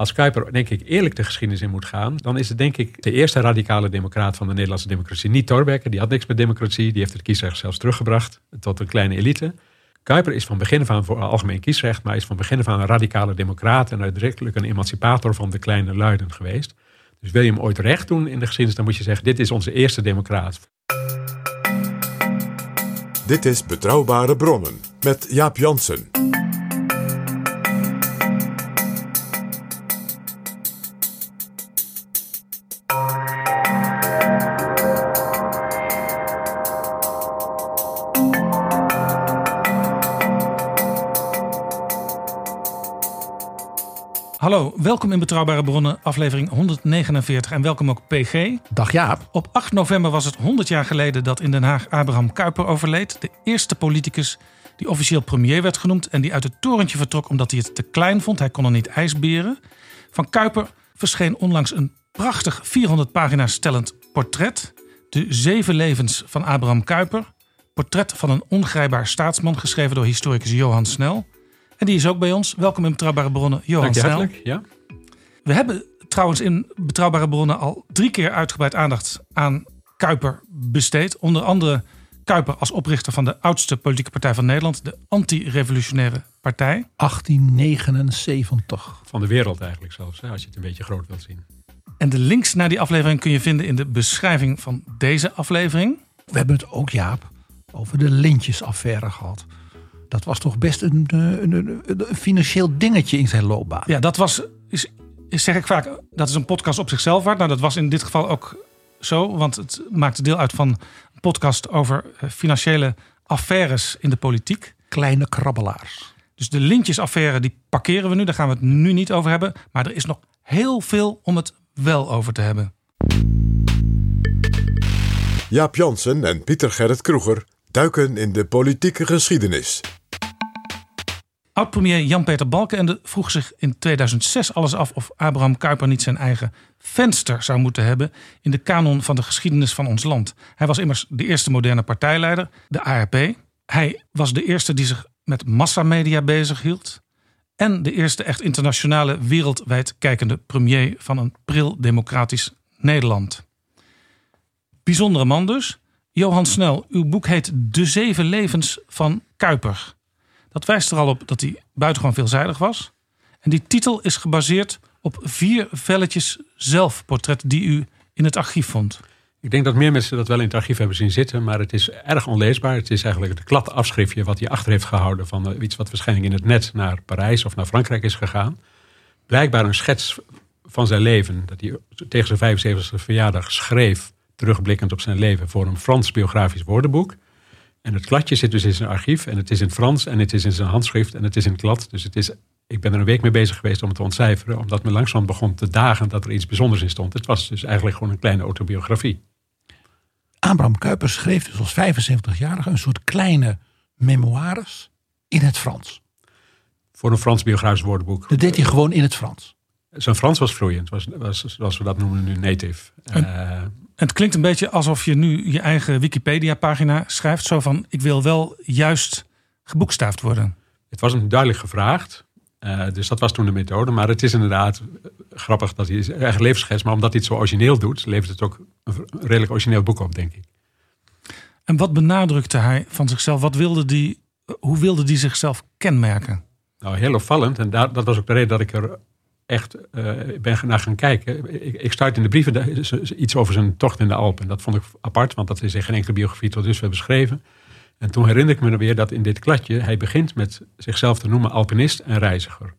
Als Kuiper, denk ik, eerlijk de geschiedenis in moet gaan, dan is het denk ik de eerste radicale democraat van de Nederlandse democratie. Niet Thorbecke, die had niks met democratie, die heeft het kiesrecht zelfs teruggebracht tot een kleine elite. Kuiper is van begin af aan voor algemeen kiesrecht, maar is van begin af aan een radicale democraat en uitdrukkelijk een emancipator van de kleine luiden geweest. Dus wil je hem ooit recht doen in de geschiedenis, dan moet je zeggen, dit is onze eerste democraat. Dit is Betrouwbare Bronnen met Jaap Jansen. Welkom in Betrouwbare Bronnen, aflevering 149 en welkom ook PG. Dag Jaap. Op 8 november was het 100 jaar geleden dat in Den Haag Abraham Kuyper overleed. De eerste politicus die officieel premier werd genoemd en die uit het torentje vertrok omdat hij het te klein vond. Hij kon er niet ijsberen. Van Kuyper verscheen onlangs een prachtig 400 pagina's stellend portret. De zeven levens van Abraham Kuyper. Portret van een ongrijpbaar staatsman, geschreven door historicus Johan Snel. En die is ook bij ons. Welkom in Betrouwbare Bronnen, Johan Dank je Snel. Ja? We hebben trouwens in Betrouwbare Bronnen al drie keer uitgebreid aandacht aan Kuiper besteed. Onder andere Kuiper als oprichter van de oudste politieke partij van Nederland, de Anti-Revolutionaire Partij. 1879. Van de wereld eigenlijk zelfs, als je het een beetje groot wilt zien. En de links naar die aflevering kun je vinden in de beschrijving van deze aflevering. We hebben het ook, Jaap, over de lintjesaffaire gehad. Dat was toch best een, eh, een, een, een financieel dingetje in zijn loopbaan. Ja, dat was, is, is, zeg ik vaak, dat is een podcast op zichzelf waard. Nou, dat was in dit geval ook zo, want het maakte deel uit van een podcast over eh, financiële affaires in de politiek. Kleine krabbelaars. Dus de lintjesaffaire die parkeren we nu. Daar gaan we het nu niet over hebben. Maar er is nog heel veel om het wel over te hebben. Jaap Jansen en Pieter Gerrit Kroeger duiken in de politieke geschiedenis. Oud-premier Jan-Peter Balkenende vroeg zich in 2006 alles af of Abraham Kuyper niet zijn eigen venster zou moeten hebben in de kanon van de geschiedenis van ons land. Hij was immers de eerste moderne partijleider, de ARP. Hij was de eerste die zich met massamedia bezighield. En de eerste echt internationale wereldwijd kijkende premier van een pril democratisch Nederland. Bijzondere man dus. Johan Snel, uw boek heet De Zeven Levens van Kuyper. Dat wijst er al op dat hij buitengewoon veelzijdig was. En die titel is gebaseerd op vier velletjes zelfportret die u in het archief vond. Ik denk dat meer mensen dat wel in het archief hebben zien zitten, maar het is erg onleesbaar. Het is eigenlijk het klad afschriftje wat hij achter heeft gehouden van eh, iets wat waarschijnlijk in het net naar Parijs of naar Frankrijk is gegaan. Blijkbaar een schets van zijn leven, dat hij tegen zijn 75e verjaardag schreef, terugblikkend op zijn leven, voor een Frans biografisch woordenboek. En het kladje zit dus in zijn archief en het is in Frans en het is in zijn handschrift en het is in het klad. Dus het is, ik ben er een week mee bezig geweest om het te ontcijferen, omdat me langzaam begon te dagen dat er iets bijzonders in stond. Het was dus eigenlijk gewoon een kleine autobiografie. Abraham Kuyper schreef dus als 75-jarige een soort kleine memoires in het Frans. Voor een Frans biografisch woordenboek. Dat deed hij gewoon in het Frans. Zijn Frans was vloeiend, was, was, zoals we dat noemen nu native. En- Eh, het klinkt een beetje alsof je nu je eigen Wikipedia-pagina schrijft. Zo van, ik wil wel juist geboekstaafd worden. het was hem duidelijk gevraagd. Eh, dus dat was toen de methode. Maar het is inderdaad eh, grappig dat hij zijn eigen levensschets... maar omdat hij het zo origineel doet... levert het ook een een redelijk origineel boek op, denk ik. En wat benadrukte hij van zichzelf? Wat wilde die, hoe wilde die zichzelf kenmerken? Nou, heel opvallend. En daar, dat was ook de reden dat ik er echt uh, ben naar gaan kijken. Ik, ik in de brieven iets over zijn tocht in de Alpen. Dat vond ik apart, want dat is in geen enkele biografie tot dusver beschreven. En toen herinner ik me weer dat in dit kladje hij begint met zichzelf te noemen alpinist en reiziger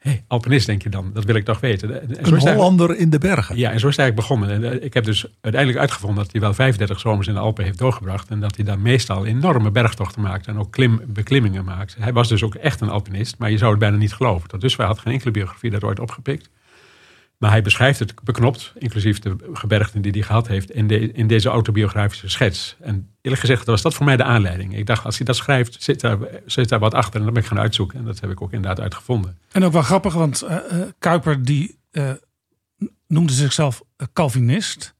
hey, alpinist denk je dan, dat wil ik toch weten. En een Hollander in de bergen. Ja, en zo is het eigenlijk begonnen. En eh, ik heb dus uiteindelijk uitgevonden dat hij wel 35 zomers in de Alpen heeft doorgebracht. En dat hij daar meestal enorme bergtochten maakt en ook klim, beklimmingen maakt. Hij was dus ook echt een alpinist, maar je zou het bijna niet geloven. Tot dus had geen enkele biografie dat ooit opgepikt. Maar hij beschrijft het beknopt, inclusief de gebergten die hij gehad heeft, in, in deze autobiografische schets. En eerlijk gezegd was dat voor mij de aanleiding. Ik dacht, als hij dat schrijft, zit daar, zit daar wat achter. En dat ben ik gaan uitzoeken. En dat heb ik ook inderdaad uitgevonden. En ook wel grappig, want uh, Kuiper die uh, noemde zichzelf Calvinist.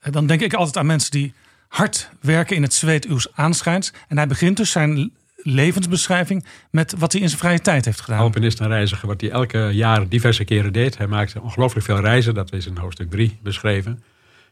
dan denk ik altijd aan mensen die hard werken in het zweet uws aanschijns. En hij begint dus zijn levensbeschrijving met wat hij in zijn vrije tijd heeft gedaan. Alpinist en reiziger, wat hij elke jaar diverse keren deed. Hij maakte ongelooflijk veel reizen, dat is in hoofdstuk 3 beschreven.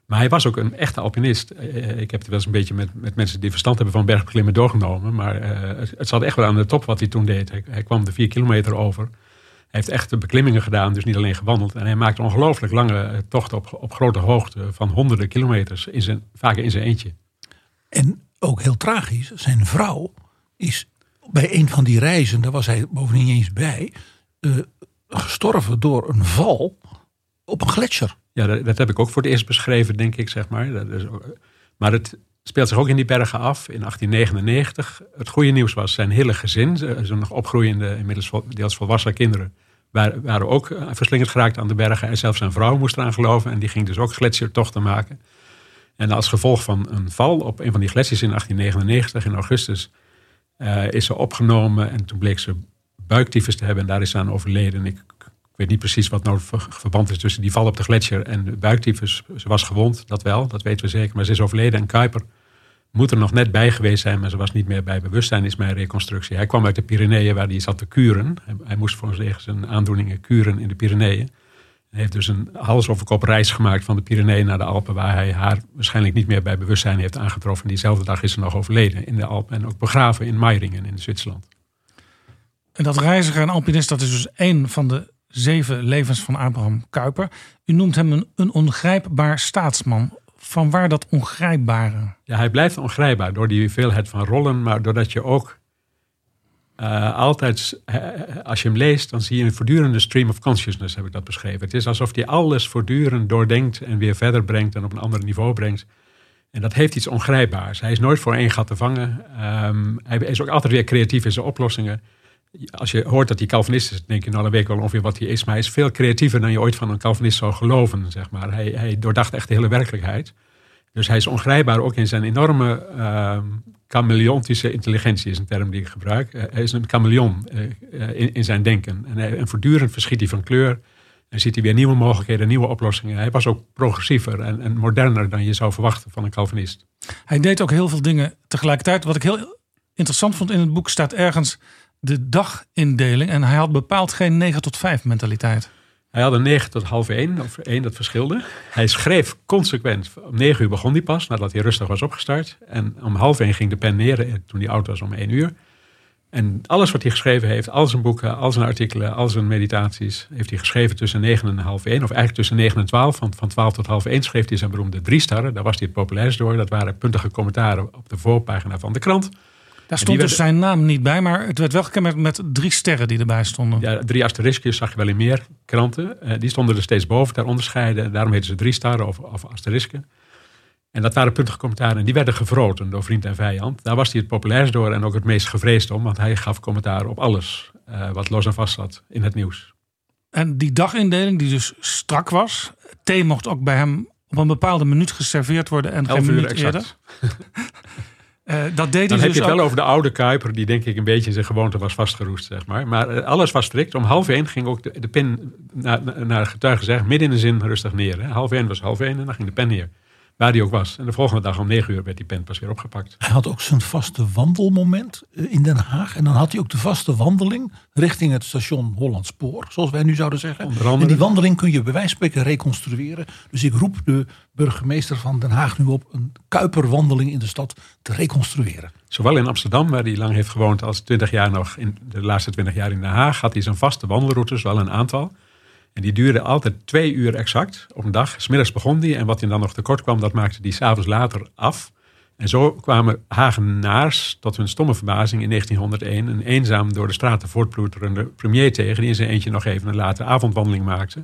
Maar hij was ook een echte alpinist. Eh, ik heb het wel eens een beetje met, met mensen die verstand hebben van bergbeklimmen doorgenomen. Maar uh, het, het, zat echt wel aan de top wat hij toen deed. Hij, hij, kwam de vier kilometer over. Hij heeft echt de beklimmingen gedaan, dus niet alleen gewandeld. En hij maakte ongelooflijk lange tochten op, op grote hoogte van honderden kilometers. In zijn, vaak in zijn eentje. En ook heel tragisch, zijn vrouw is bij een van die reizen, daar was hij bovendien eens bij, uh, gestorven door een val op een gletsjer. Ja, dat, heb ik ook voor het eerst beschreven, denk ik, zeg maar. Dat is, maar het speelt zich ook in die bergen af in 1899. Het goede nieuws was zijn hele gezin, zijn nog opgroeiende, inmiddels deels volwassen kinderen, waren, waren ook eh, verslingerd geraakt aan de bergen. En zelfs zijn vrouw moest eraan geloven en die ging dus ook gletsjertochten maken. En als gevolg van een val op een van die gletsjers in 1899 in augustus uh, is ze opgenomen en toen bleek ze buiktyfus te hebben en daar is ze aan overleden. Ik, weet niet precies wat nou het verband is tussen die val op de gletsjer en buiktyfus. Ze was gewond, dat wel, dat weten we zeker, maar ze is overleden. En Kuiper moet er nog net bij geweest zijn, maar ze was niet meer bij bewustzijn, is mijn reconstructie. Hij kwam uit de Pyreneeën waar hij zat te kuren. Hij, hij moest voor zijn aandoeningen kuren in de Pyreneeën. Hij heeft dus een hals over kop reis gemaakt van de Pyreneeën naar de Alpen, waar hij haar waarschijnlijk niet meer bij bewustzijn heeft aangetroffen. Diezelfde dag is ze nog overleden in de Alpen en ook begraven in Meiringen in Zwitserland. En dat reiziger en alpinist, dat is dus één van de zeven levens van Abraham Kuyper. U noemt hem een, een ongrijpbaar staatsman. Van waar dat ongrijpbare? Ja, hij blijft ongrijpbaar door die hoeveelheid van rollen, maar doordat je ook uh, altijd, als je hem leest, dan zie je een voortdurende stream of consciousness, heb ik dat beschreven. Het is alsof hij alles voortdurend doordenkt en weer verder brengt en op een ander niveau brengt. En dat heeft iets ongrijpbaars. Hij is nooit voor één gat te vangen. Um, hij is ook altijd weer creatief in zijn oplossingen. Als je hoort dat hij Calvinist is, denk je nou, dan weet wel ongeveer wat hij is. Maar hij is veel creatiever dan je ooit van een Calvinist zou geloven, zeg maar. Hij, hij doordacht echt de hele werkelijkheid. Dus hij is ongrijpbaar ook in zijn enorme uh, chameleontische intelligentie, is een term die ik gebruik. Uh, hij is een chameleon uh, in, in, zijn denken. En, hij, en, voortdurend verschiet hij van kleur. En ziet hij weer nieuwe mogelijkheden, nieuwe oplossingen. Hij was ook progressiever en, en, moderner dan je zou verwachten van een Calvinist. Hij deed ook heel veel dingen tegelijkertijd. Wat ik heel interessant vond in het boek staat ergens de dagindeling. En hij had bepaald geen 9 tot 5 mentaliteit. Hij had een 9 tot half 1, of 1, dat verschilde. Hij schreef consequent. Om 9 uur begon hij pas, nadat hij rustig was opgestart. En om half 1 ging de pen neer, eh, toen hij oud was, om 1 uur. En alles wat hij geschreven heeft, al zijn boeken, al zijn artikelen, al zijn meditaties, heeft hij geschreven tussen 9 en half 1. Of eigenlijk tussen 9 en 12. Van, van 12 tot half 1 schreef hij zijn beroemde drie starren. Daar was hij het populairst door. Dat waren puntige commentaren op de voorpagina van de krant. Daar stond dus zijn naam niet bij, maar het werd wel gekenmerkt met drie sterren die erbij stonden. Ja, drie asteriskjes zag je wel in meer kranten. Uh, die stonden er steeds boven, daar onderscheiden. Daarom heten ze drie sterren of, of asterisken. En dat waren puntige commentaren en die werden gevroten door vriend en vijand. Daar was hij het populairst door en ook het meest gevreesd om, want hij gaf commentaar op alles uh, wat los en vast zat in het nieuws. En die dagindeling die dus strak was, thee mocht ook bij hem op een bepaalde minuut geserveerd worden en geen minuut eerder. Uh, dat deed Dan heb dus je het wel over de oude Kuiper, die denk ik een beetje in zijn gewoonte was vastgeroest, zeg maar. Maar uh, alles was strikt. Om half één ging ook de, de pen naar, naar getuige zeggen, midden in de zin rustig neer. Hè. Half één was half één en dan ging de pen neer. Waar die ook was. En de volgende dag om negen uur werd die pen pas weer opgepakt. Hij had ook zijn vaste wandelmoment eh, in Den Haag. En dan had hij ook de vaste wandeling richting het station Hollandspoor. Zoals wij nu zouden zeggen. En die wandeling kun je bij wijze van spreken reconstrueren. Dus ik roep de burgemeester van Den Haag nu op een kuiperwandeling in de stad te reconstrueren. Zowel in Amsterdam, waar hij lang heeft gewoond, als 20 jaar nog in de laatste twintig jaar in Den Haag, had hij zijn vaste wandelroutes, wel een aantal. En die duurde altijd twee uur exact op een dag. Smiddags begon die en wat hij dan nog tekort kwam, dat maakte die s'avonds later af. En zo kwamen Hagenaars tot hun stomme verbazing in 1901 een eenzaam door de straten voortploeterende premier tegen, die in zijn eentje nog even een late avondwandeling maakte.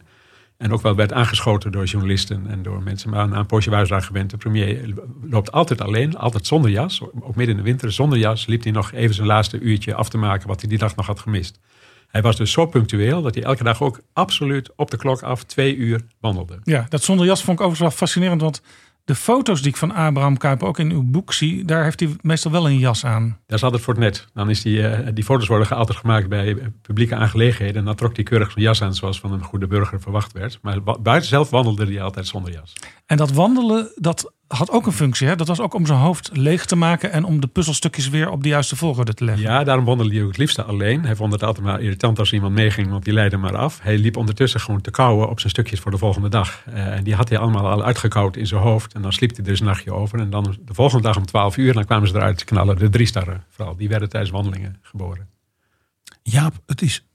En ook wel werd aangeschoten door journalisten en door mensen. Maar een poosje waren ze daar gewend. De premier loopt altijd alleen, altijd zonder jas. Ook midden in de winter, zonder jas, liep hij nog even zijn laatste uurtje af te maken wat hij die dag nog had gemist. Hij was dus zo punctueel dat hij elke dag ook absoluut op de klok af twee uur wandelde. Ja, dat zonder jas vond ik overigens wel fascinerend. Want de foto's die ik van Abraham Kuyper ook in uw boek zie, daar heeft hij meestal wel een jas aan. Dat is altijd voor het net. Dan is die, uh, die foto's worden altijd gemaakt bij publieke aangelegenheden. En dan trok hij keurig zijn jas aan zoals van een goede burger verwacht werd. Maar buiten zelf wandelde hij altijd zonder jas. En dat wandelen, dat had ook een functie. Hè? Dat was ook om zijn hoofd leeg te maken en om de puzzelstukjes weer op de juiste volgorde te leggen. Ja, daarom wandelde hij ook het liefste alleen. Hij vond het altijd maar irritant als iemand meeging, want die leidde maar af. Hij liep ondertussen gewoon te kauwen op zijn stukjes voor de volgende dag. Uh, en die had hij allemaal al uitgekauwd in zijn hoofd. En dan sliep hij dus een nachtje over. En dan de volgende dag om 12 uur, dan kwamen ze eruit te knallen. De drie starren vooral. Die werden tijdens wandelingen geboren. Jaap, het is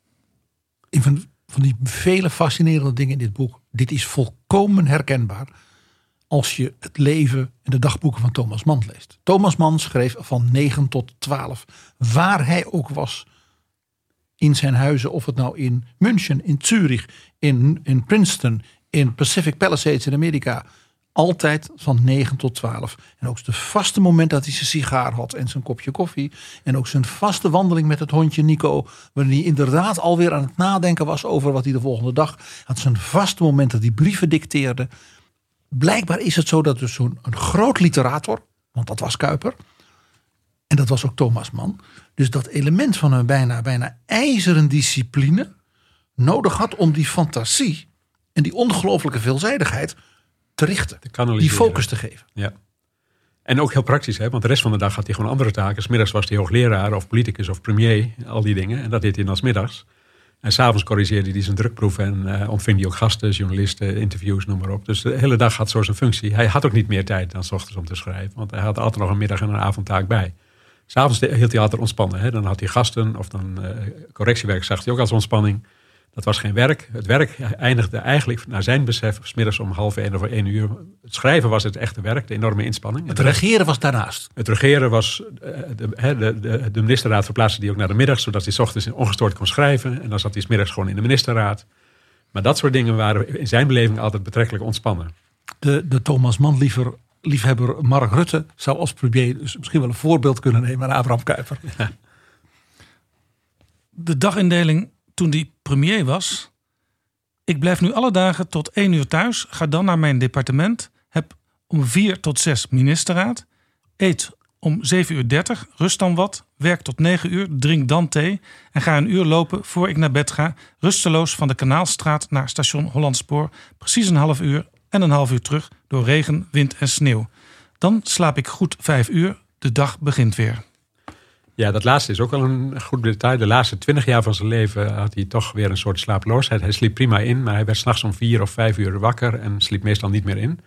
een van, van die vele fascinerende dingen in dit boek. Dit is volkomen herkenbaar als je het leven en de dagboeken van Thomas Mann leest. Thomas Mann schreef van 9 tot 12, waar hij ook was in zijn huizen, of het nou in München, in Zurich, in, in Princeton, in Pacific Palisades in Amerika. Altijd van 9 tot 12. En ook de vaste moment dat hij zijn sigaar had en zijn kopje koffie. En ook zijn vaste wandeling met het hondje Nico. Waarin hij inderdaad alweer aan het nadenken was over wat hij de volgende dag. Had zijn vaste moment dat hij brieven dicteerde blijkbaar is het zo dat dus zo'n groot literator, want dat was Kuiper, en dat was ook Thomas Mann, dus dat element van een bijna, bijna ijzeren discipline nodig had om die fantasie en die ongelooflijke veelzijdigheid te richten, die focus te geven. Ja. En ook heel praktisch, hè? want de rest van de dag had hij gewoon andere taken. Smiddags was hij hoogleraar of politicus of premier, al die dingen. En dat deed hij dan smiddags. En s'avonds corrigeerde hij zijn drukproef en uh, ontving hij ook gasten, journalisten, interviews, noem maar op. Dus de hele dag had zo zijn functie. Hij had ook niet meer tijd dan s ochtends om te schrijven, want hij had altijd nog een middag en een avondtaak bij. S'avonds hield hij altijd ontspannen. Hè? Dan had hij gasten of dan uh, correctiewerk zag hij ook als ontspanning. Dat was geen werk. Het werk eindigde eigenlijk naar zijn besef smiddags om half één of één uur. Het schrijven was het echte werk, de enorme inspanning. Het regeren was daarnaast. Het regeren was, eh, de, de, de, de ministerraad verplaatste die ook naar de middag, zodat hij s ochtends ongestoord kon schrijven. En dan zat hij s middags gewoon in de ministerraad. Maar dat soort dingen waren in zijn beleving altijd betrekkelijk ontspannen. De, de Thomas Mann liever, liefhebber Mark Rutte zou als premier dus misschien wel een voorbeeld kunnen nemen aan Abraham Kuyper. De dagindeling toen die premier was. Ik blijf nu alle dagen tot één uur thuis. Ga dan naar mijn departement. Heb om vier tot zes ministerraad. Eet om 7 uur 30, rust dan wat. Werk tot 9 uur, drink dan thee. En ga een uur lopen voor ik naar bed ga. Rusteloos van de Kanaalstraat naar station Hollandspoor. Precies een half uur en een half uur terug door regen, wind en sneeuw. Dan slaap ik goed vijf uur. De dag begint weer. Ja, dat laatste is ook wel een goed detail. De laatste twintig jaar van zijn leven had hij toch weer een soort slaaploosheid. Hij sliep prima in, maar hij werd s'nachts om vier of vijf uur wakker en sliep meestal niet meer in.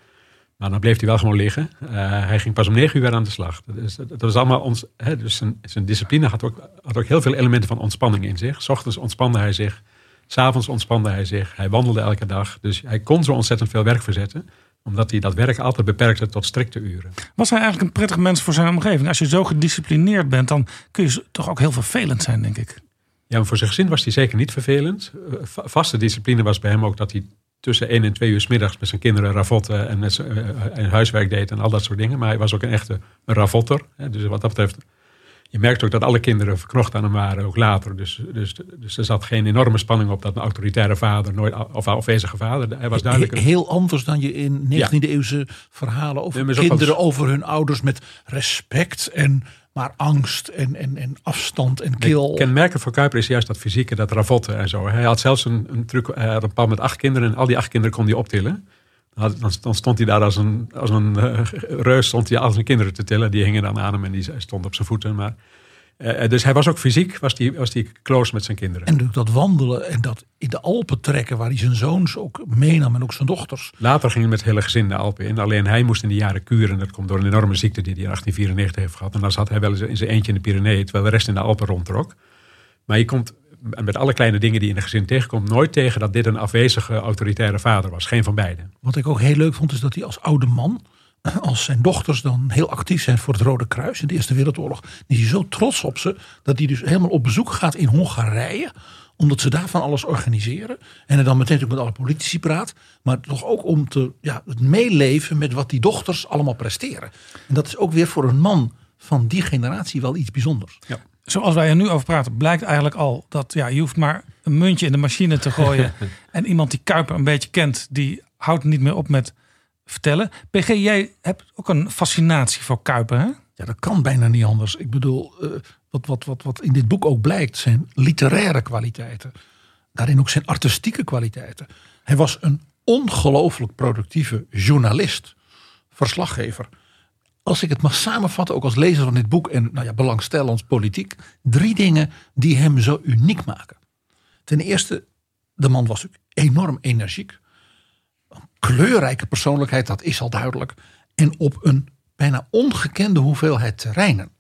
Maar dan bleef hij wel gewoon liggen. Uh, hij ging pas om negen uur weer aan de slag. Dat was allemaal ons. Hè, dus zijn, zijn, discipline had ook, had ook heel veel elementen van ontspanning in zich. S ochtends ontspande hij zich. S'avonds ontspande hij zich. Hij wandelde elke dag. Dus hij kon zo ontzettend veel werk verzetten omdat hij dat werk altijd beperkte tot strikte uren. Was hij eigenlijk een prettig mens voor zijn omgeving? Als je zo gedisciplineerd bent, dan kun je toch ook heel vervelend zijn, denk ik. Ja, maar voor zijn gezin was hij zeker niet vervelend. Eh, vaste discipline was bij hem ook dat hij tussen 1 en 2 uur s middags met zijn kinderen ravotten en, met zijn, en huiswerk deed en al dat soort dingen. Maar hij was ook een echte ravotter. Dus wat dat betreft je merkt ook dat alle kinderen verknocht aan hem waren, ook later. Dus, dus, dus er zat geen enorme spanning op dat een autoritaire vader, nooit, of afwezige vader. Hij was duidelijk Heel anders dan je in 19e-eeuwse verhalen over kinderen, over hun ouders met respect en maar angst en, en, en afstand en kil. Kenmerkend voor Kuiper is juist dat fysieke, dat ravotten en zo. Hij had zelfs een, een truc, hij had een paar met acht kinderen en al die acht kinderen kon hij optillen. Dan stond hij daar als een, als een uh, reus, stond hij al zijn kinderen te tillen. Die hingen dan aan hem en die stond op zijn voeten. Maar, uh, dus hij was ook fysiek, was die, was die close met zijn kinderen. En dat wandelen en dat in de Alpen trekken, waar hij zijn zoons ook meenam en ook zijn dochters. Later ging hij met het hele gezin de Alpen in. Alleen hij moest in die jaren kuren. Dat komt door een enorme ziekte die hij in 1894 heeft gehad. En dan zat hij wel eens in zijn eentje in de Pyreneeën, terwijl de rest in de Alpen rondtrok. Maar je komt met alle kleine dingen die in een gezin tegenkomt, nooit tegen dat dit een afwezige autoritaire vader was. Geen van beiden. Wat ik ook heel leuk vond, is dat hij als oude man, als zijn dochters dan heel actief zijn voor het Rode Kruis in de Eerste Wereldoorlog, is hij zo trots op ze dat hij dus helemaal op bezoek gaat in Hongarije omdat ze daar van alles organiseren. En er dan meteen ook met alle politici praat. Maar toch ook om te, ja, het meeleven met wat die dochters allemaal presteren. En dat is ook weer voor een man van die generatie wel iets bijzonders. Ja. Zoals wij er nu over praten, blijkt eigenlijk al dat ja, je hoeft maar een muntje in de machine te gooien. en iemand die Kuiper een beetje kent, die houdt niet meer op met vertellen. PG, jij hebt ook een fascinatie voor Kuiper, hè? Ja, dat kan bijna niet anders. Ik bedoel, uh, wat, wat, wat, wat in dit boek ook blijkt, zijn literaire kwaliteiten. Daarin ook zijn artistieke kwaliteiten. Hij was een ongelooflijk productieve journalist, verslaggever. Als ik het mag samenvatten, ook als lezer van dit boek en nou ja, belangstellend politiek, drie dingen die hem zo uniek maken. Ten eerste, de man was enorm energiek. Een kleurrijke persoonlijkheid, dat is al duidelijk. En op een bijna ongekende hoeveelheid terreinen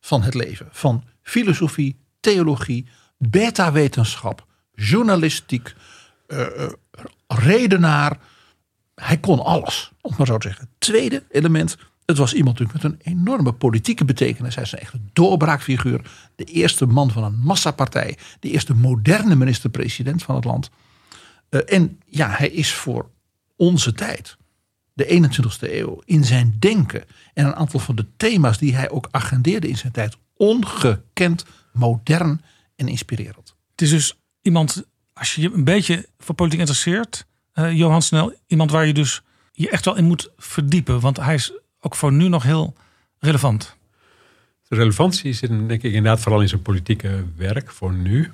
van het leven. Van filosofie, theologie, beta-wetenschap, journalistiek, uh, redenaar. Hij kon alles, om maar zo te zeggen. Tweede element, het was iemand natuurlijk met een enorme politieke betekenis. Hij is een echte doorbraakfiguur. De eerste man van een massapartij. De eerste moderne minister-president van het land. Uh, en ja, hij is voor onze tijd de 21ste eeuw in zijn denken en een aantal van de thema's die hij ook agendeerde in zijn tijd ongekend modern en inspirerend. Het is dus iemand, als je je een beetje voor politiek interesseert, uh, Johan Snel, iemand waar je dus je echt wel in moet verdiepen, want hij is ook voor nu nog heel relevant. De relevantie zit denk ik inderdaad vooral in zijn politieke werk voor nu.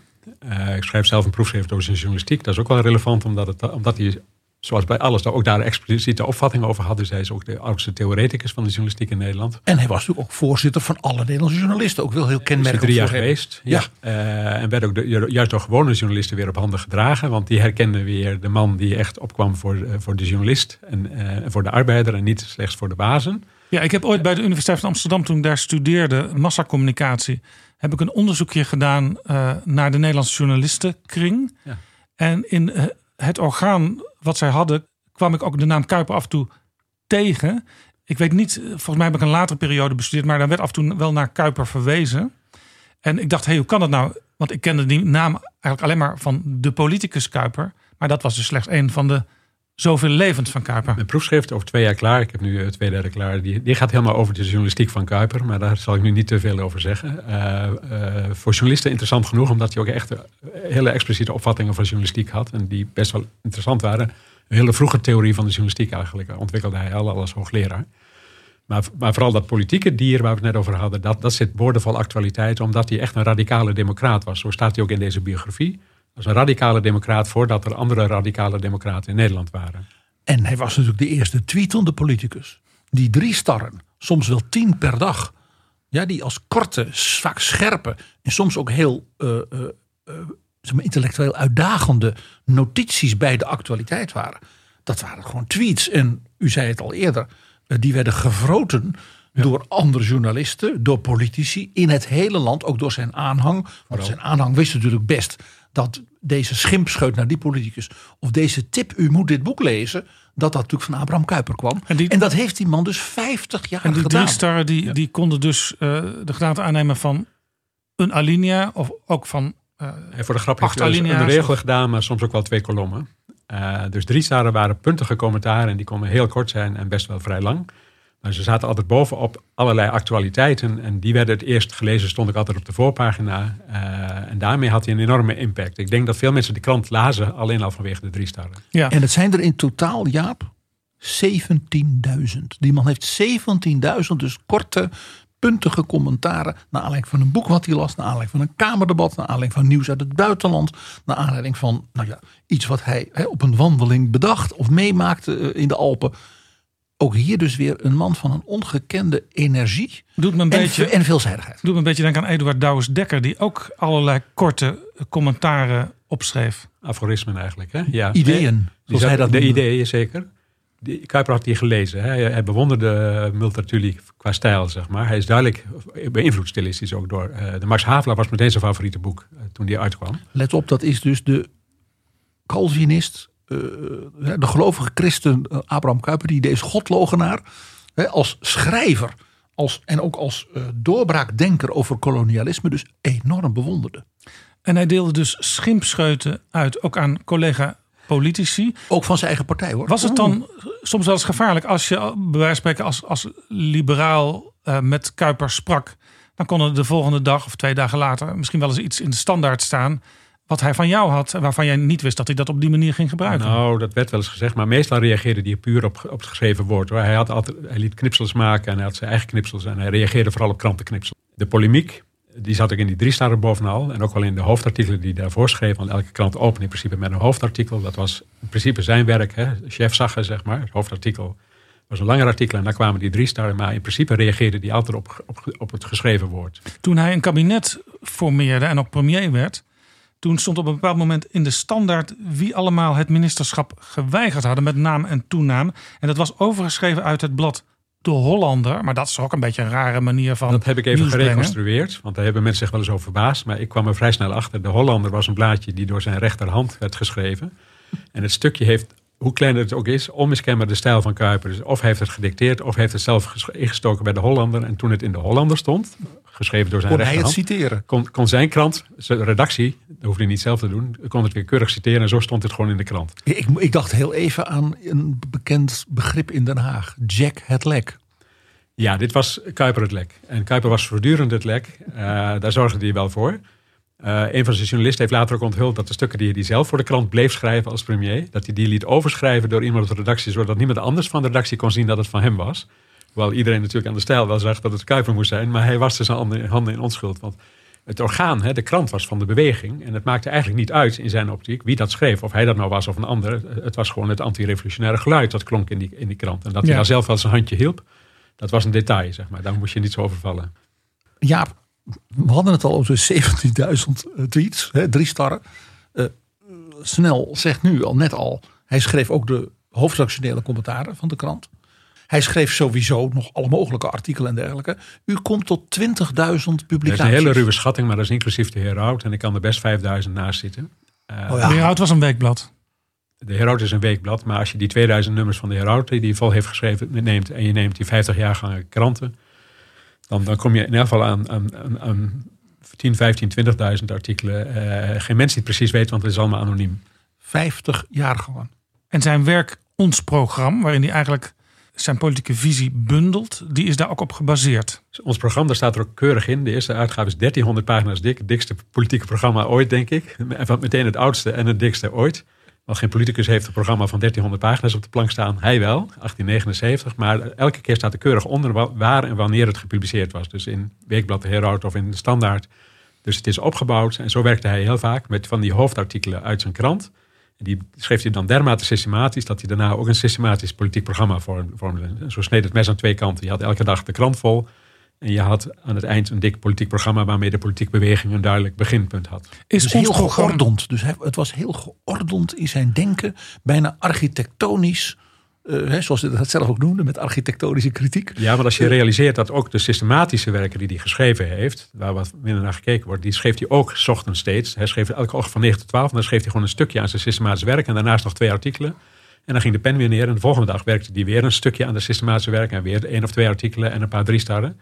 Uh, ik schrijf zelf een proefschrift over zijn journalistiek. Dat is ook wel relevant omdat, het, omdat hij zoals bij alles, daar ook daar expliciete opvatting over had. Dus hij is ook de oudste theoreticus van de journalistiek in Nederland. En hij was natuurlijk ook voorzitter van alle Nederlandse journalisten. Ook wel heel kenmerkend. drie jaar geweest. Ja. Uh, en werd ook de, juist door gewone journalisten weer op handen gedragen. Want die herkenden weer de man die echt opkwam voor, eh, voor de journalist. En uh, voor de arbeider en niet slechts voor de bazen. Ja, ik heb ooit bij de Universiteit van Amsterdam, toen ik daar studeerde, massacommunicatie, heb ik een onderzoekje gedaan uh, naar de Nederlandse journalistenkring. Ja. En in het orgaan wat zij hadden, kwam ik ook de naam Kuiper af en toe tegen. Ik weet niet, volgens mij heb ik een latere periode bestudeerd, maar dan werd af en toe wel naar Kuiper verwezen. En ik dacht, hé, hey, hoe kan dat nou? Want ik kende die naam eigenlijk alleen maar van de politicus Kuiper. Maar dat was dus slechts een van de zoveel levens van Kuiper. Mijn proefschrift over twee jaar klaar. Ik heb nu eh, twee derde klaar. Die, die gaat helemaal over de journalistiek van Kuiper. Maar daar zal ik nu niet te veel over zeggen. Uh, uh, voor journalisten interessant genoeg. Omdat hij ook echt hele expliciete opvattingen van journalistiek had. En die best wel interessant waren. Een hele vroege theorie van de journalistiek eigenlijk. Ontwikkelde hij al als hoogleraar. Maar, maar, vooral dat politieke dier waar we het net over hadden. Dat, dat zit boordevol actualiteit. Omdat hij echt een radicale democraat was. Zo staat hij ook in deze biografie was een radicale democraat voordat er andere radicale democraten in Nederland waren. En hij was natuurlijk de eerste tweetende politicus. Die drie starren, soms wel tien per dag. Ja, die als korte, vaak scherpe en soms ook heel uh, zeg maar intellectueel uitdagende notities bij de actualiteit waren. Dat waren gewoon tweets. En u zei het al eerder, die werden gevroten door andere journalisten, door politici in het hele land, ook door zijn aanhang. Want zijn aanhang wist natuurlijk best dat deze schimpscheut naar die politicus of deze tip, u moet dit boek lezen, dat dat natuurlijk van Abraham Kuyper kwam. En, dat heeft die man dus 50 jaar gedaan. En die gedaan. drie starren die, die konden dus uh, de gedaante aannemen van een alinea of ook van uh, voor de grap heeft hij een regel gedaan, maar soms ook wel twee kolommen. Uh, dus drie starren waren puntige commentaren en die konden heel kort zijn en best wel vrij lang. Maar ze zaten altijd bovenop allerlei actualiteiten. En die werden het eerst gelezen, stond ik altijd op de voorpagina. Uh, en daarmee had hij een enorme impact. Ik denk dat veel mensen de krant lazen, alleen al vanwege de drie starren. Ja. En het zijn er in totaal, Jaap, 17.000. Die man heeft 17.000, dus korte, puntige commentaren. Naar aanleiding van een boek wat hij las, naar aanleiding van een kamerdebat, naar aanleiding van nieuws uit het buitenland. Naar aanleiding van nou ja, iets wat hij he, op een wandeling bedacht of meemaakte uh, in de Alpen ook hier dus weer een man van een ongekende energie doet me een en, beetje, en veelzijdigheid. Doet me een beetje denken aan Eduard Douwes-Dekker... die ook allerlei korte commentaren opschreef. Aforismen eigenlijk, hè? Ja. Ideeën, zoals hij dat De noemde. ideeën, zeker. die, Kuiper had die gelezen. Hè? Hij bewonderde Multatuli qua stijl, zeg maar. Hij is duidelijk beïnvloed stilistisch ook door. Uh, de Max Havelaar was meteen zijn favoriete boek uh, toen die uitkwam. Let op, dat is dus de Calvinist, de gelovige christen Abraham Kuiper, die deze godlogenaar als schrijver als, en ook als doorbraakdenker over kolonialisme dus enorm bewonderde. En hij deelde dus schimpscheuten uit, ook aan collega politici. Ook van zijn eigen partij hoor. Was het dan soms wel eens gevaarlijk als je bij wijze van spreken als, als liberaal uh, met Kuiper sprak? Dan kon er de volgende dag of twee dagen later misschien wel eens iets in de standaard staan. Wat hij van jou had, waarvan jij niet wist dat hij dat op die manier ging gebruiken. Nou, dat werd wel eens gezegd, maar meestal reageerde hij puur op, op het geschreven woord. Hij, had altijd, hij liet knipsels maken en hij had zijn eigen knipsels en hij reageerde vooral op krantenknipsels. De polemiek die zat ook in die drie starren bovenal. En ook wel in de hoofdartikelen die daarvoor schreef. Want elke krant opent in principe met een hoofdartikel. Dat was in principe zijn werk. Hè. Chef zag zeg maar. Het hoofdartikel was een langer artikel en daar kwamen die drie starren. Maar in principe reageerde hij altijd op, op, op het geschreven woord. Toen hij een kabinet formeerde en ook premier werd. Toen stond op een bepaald moment in de standaard wie allemaal het ministerschap geweigerd hadden met naam en toenaam. En dat was overgeschreven uit het blad de Hollander. Maar dat is ook een beetje een rare manier van. Dat heb ik even gereconstrueerd. Want daar hebben mensen zich wel eens over verbaasd. Maar ik kwam er vrij snel achter. De Hollander was een blaadje die door zijn rechterhand werd geschreven. En het stukje heeft, hoe klein het ook is, onmiskenbaar de stijl van Kuiper. Dus of heeft het gedicteerd, of heeft het zelf ingestoken bij de Hollander. En toen het in de Hollander stond, geschreven door zijn kon rechterhand. Kon hij het citeren? Kon, kon zijn krant, zijn redactie, dat hoefde hij niet zelf te doen, kon het weer keurig citeren. En zo stond het gewoon in de krant. Ik, ik dacht heel even aan een bekend begrip in Den Haag. Jack het lek. Ja, dit was Kuiper het lek. En Kuiper was voortdurend het lek. Uh, daar zorgde hij wel voor. Uh, een van zijn journalisten heeft later ook onthuld dat de stukken die hij zelf voor de krant bleef schrijven als premier, dat hij die liet overschrijven door iemand op de redactie, zodat niemand anders van de redactie kon zien dat het van hem was. Hoewel iedereen natuurlijk aan de stijl wel zag dat het Kuiper moest zijn, maar hij was dus zijn handen in onschuld. Want het orgaan, hè, de krant was van de beweging. En het maakte eigenlijk niet uit in zijn optiek wie dat schreef. Of hij dat nou was of een ander. Het was gewoon het antirevolutionaire geluid dat klonk in die, in die krant. En dat hij daar zelf wel zijn handje hielp. Dat was een detail, zeg maar. Daar moest je niet zo over vallen. Ja, we hadden het al over 17.000 eh, tweets, hè, drie starren. Uh, Snel zegt nu al net al, hij schreef ook de hoofdredactionele commentaren van de krant. Hij schreef sowieso nog alle mogelijke artikelen en dergelijke. U komt tot 20.000 publicaties. Dat is een hele ruwe schatting, maar dat is inclusief de Herald. En ik kan er best 5.000 naast zitten. Uh, oh ja. De Herald was een weekblad. De Herald is een weekblad, maar als je die 2000 nummers van de Herald die hij vol heeft geschreven neemt en je neemt die 50 jaargangen kranten, dan, dan kom je in ieder geval aan, aan, aan 10, 15, 20.000 artikelen. Uh, geen mens die het precies weet, want het is allemaal anoniem. 50 jaar gewoon. En zijn werk Ons Programma, waarin hij eigenlijk zijn politieke visie bundelt, die is daar ook op gebaseerd. Ons programma daar staat er ook keurig in. De eerste uitgave is 1300 pagina's dik. Het dikste politieke programma ooit, denk ik. Meteen het oudste en het dikste ooit. Want geen politicus heeft een programma van 1300 pagina's op de plank staan. Hij wel, 1879. Maar elke keer staat er keurig onder waar en wanneer het gepubliceerd was. Dus in Weekblad de Herald of in de Standaard. Dus het is opgebouwd. En zo werkte hij heel vaak met van die hoofdartikelen uit zijn krant. En die schreef hij dan dermate systematisch dat hij daarna ook een systematisch politiek programma vormde. Zo sneed het mes aan twee kanten. Je had elke dag de krant vol. En je had aan het eind een dik politiek programma waarmee de politieke beweging een duidelijk beginpunt had. Is dus heel geordend. Dus het was heel geordend in zijn denken, bijna architectonisch. Uh, zoals hij dat zelf ook noemde, met architectonische kritiek. Ja, maar als je realiseert dat ook de systematische werken die hij geschreven heeft, waar wat minder naar gekeken wordt, die schreef hij ook ochtends steeds. Hij schreef elke ochtend van 9 tot 12 en dan schreef hij gewoon een stukje aan zijn systematisch werk en daarnaast nog twee artikelen. En dan ging de pen weer neer en de volgende dag werkte hij weer een stukje aan de systematische werk en weer één of twee artikelen en een paar drie starren.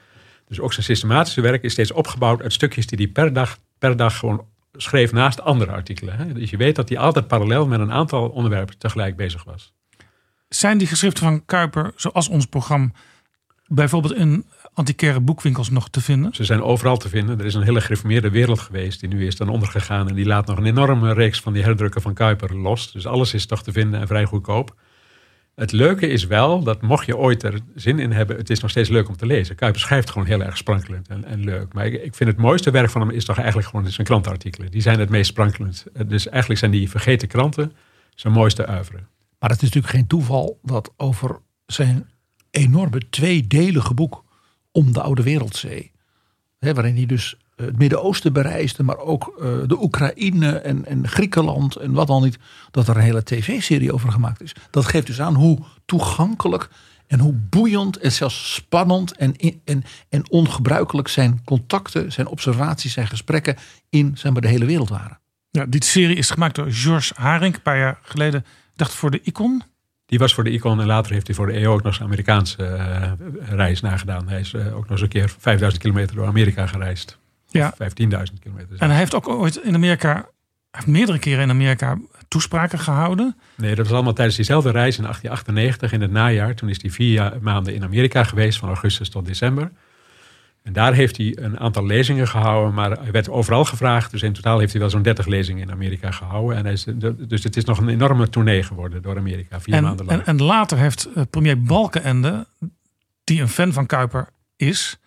Dus ook zijn systematische werk is steeds opgebouwd uit stukjes die hij per dag, per dag gewoon schreef naast andere artikelen. Hè? Dus je weet dat hij altijd parallel met een aantal onderwerpen tegelijk bezig was. Zijn die geschriften van Kuiper, zoals ons programma, bijvoorbeeld in antiquaire boekwinkels nog te vinden? Ze zijn overal te vinden. Er is een hele gereformeerde wereld geweest die nu is dan ondergegaan. En die laat nog een enorme reeks van die herdrukken van Kuiper los. Dus alles is toch te vinden en vrij goedkoop. Het leuke is wel dat mocht je ooit er zin in hebben, het is nog steeds leuk om te lezen. Kuiper schrijft gewoon heel erg sprankelend en, en leuk. Maar ik, vind het mooiste werk van hem is toch eigenlijk gewoon zijn krantenartikelen. Die zijn het meest sprankelend. Dus eigenlijk zijn die vergeten kranten zijn mooiste uiveren. Maar het is natuurlijk geen toeval dat over zijn enorme tweedelige boek om de Oude Wereldzee, hè, waarin hij dus het Midden-Oosten bereisde, maar ook de Oekraïne en, en Griekenland en wat dan niet, dat er een hele tv-serie over gemaakt is. Dat geeft dus aan hoe toegankelijk en hoe boeiend en zelfs spannend en, en, en ongebruikelijk zijn contacten, zijn observaties, zijn gesprekken in zeg maar, de hele wereld waren. Ja, die serie is gemaakt door George Haring, een paar jaar geleden. dacht voor de Icon. Die was voor de Icon en later heeft hij voor de EO ook nog zijn Amerikaanse uh, reis nagedaan. Hij is uh, ook nog eens een keer 5000 kilometer door Amerika gereisd. Ja. 15.000 kilometer. En hij heeft ook ooit in Amerika, heeft meerdere keren in Amerika toespraken gehouden. Nee, dat was allemaal tijdens diezelfde reis in 1898 in het najaar. Toen is hij vier maanden in Amerika geweest, van augustus tot december. En daar heeft hij een aantal lezingen gehouden, maar hij werd overal gevraagd. Dus in totaal heeft hij wel zo'n 30 lezingen in Amerika gehouden. En hij is, dus het is nog een enorme tournee geworden door Amerika, vier maanden lang. En, en later heeft uh, premier Balkenende, die een fan van Kuiper is,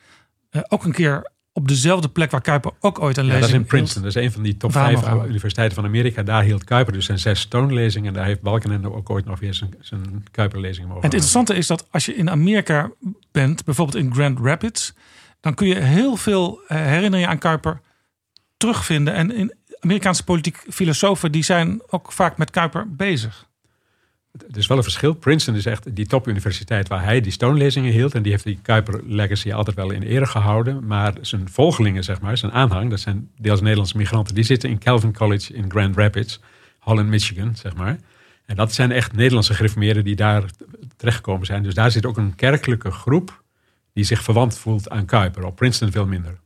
uh, ook een keer op dezelfde plek waar Kuiper ook ooit een lezing ja, dat is in Princeton. Dat is een van die top vijf universiteiten van Amerika. Daar hield Kuiper dus zijn zes toonlezingen. En daar heeft Balkenende ook ooit nog weer zijn, zijn Kuiperlezing mogen En het interessante is dat als je in Amerika bent, bijvoorbeeld in Grand Rapids dan kun je heel veel eh, herinneringen aan Kuiper terugvinden. En in Amerikaanse politiek filosofen die zijn ook vaak met Kuiper bezig. Het is wel een verschil. Princeton is echt die topuniversiteit waar hij die stoonlezingen hield. En die heeft die Kuiper legacy altijd wel in ere gehouden. Maar zijn volgelingen, zeg maar, zijn aanhang, dat zijn deels Nederlandse migranten, die zitten in Calvin College in Grand Rapids, Holland, Michigan, zeg maar. En dat zijn echt Nederlandse gereformeerden die daar terechtgekomen zijn. Dus daar zit ook een kerkelijke groep die zich verwant voelt aan Kuiper. Op Princeton veel minder.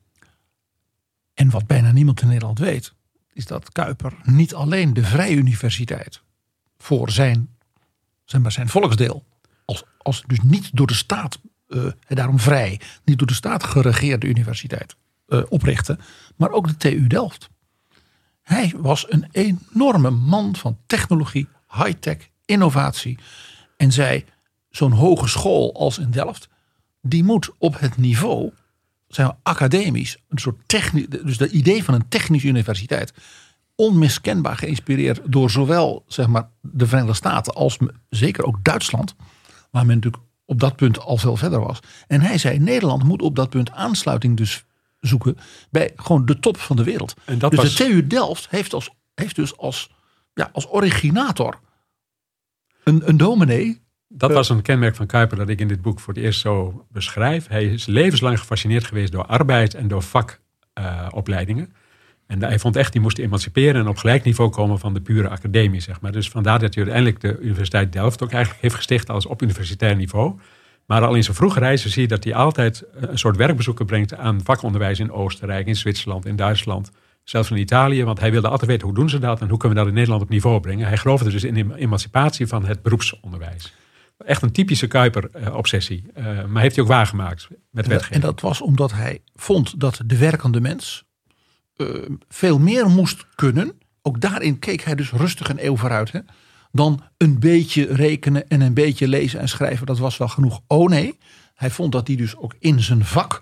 En wat bijna niemand in Nederland weet, is dat Kuiper niet alleen de Vrije Universiteit voor zijn, zeg maar, zijn volksdeel, als, als dus niet door de staat, uh, daarom vrij, niet door de staat geregeerde universiteit uh, oprichtte, maar ook de TU Delft. Hij was een enorme man van technologie, high-tech, innovatie. En zei, zo'n hogeschool als in Delft, die moet op het niveau zijn academisch, een soort technisch, dus het idee van een technische universiteit, onmiskenbaar geïnspireerd door zowel zeg maar, de Verenigde Staten als zeker ook Duitsland, waar men natuurlijk op dat punt al veel verder was. En hij zei: Nederland moet op dat punt aansluiting dus zoeken bij gewoon de top van de wereld. En dat dus was... de TU Delft heeft, als, heeft dus als, ja, als originator een, een dominee dat was een kenmerk van Kuiper dat ik in dit boek voor het eerst zo beschrijf. Hij is levenslang gefascineerd geweest door arbeid en door vakopleidingen. En hij vond echt, die moest emanciperen en op gelijk niveau komen van de pure academie, zeg maar. Dus vandaar dat hij uiteindelijk de Universiteit Delft ook eigenlijk heeft gesticht als op universitair niveau. Maar al in zijn vroege reizen zie je dat hij altijd een soort werkbezoeken brengt aan vakonderwijs in Oostenrijk, in Zwitserland, in Duitsland. Zelfs in Italië, want hij wilde altijd weten hoe doen ze dat en hoe kunnen we dat in Nederland op niveau brengen. Hij geloofde dus in de emancipatie van het beroepsonderwijs. Echt een typische Kuiper-obsessie. Uh, maar heeft hij ook waargemaakt met wetgeving. En dat was omdat hij vond dat de werkende mens veel meer moest kunnen. Ook daarin keek hij dus rustig een eeuw vooruit. Hè? Dan een beetje rekenen en een beetje lezen en schrijven. Dat was wel genoeg. Oh nee, hij vond dat hij dus ook in zijn vak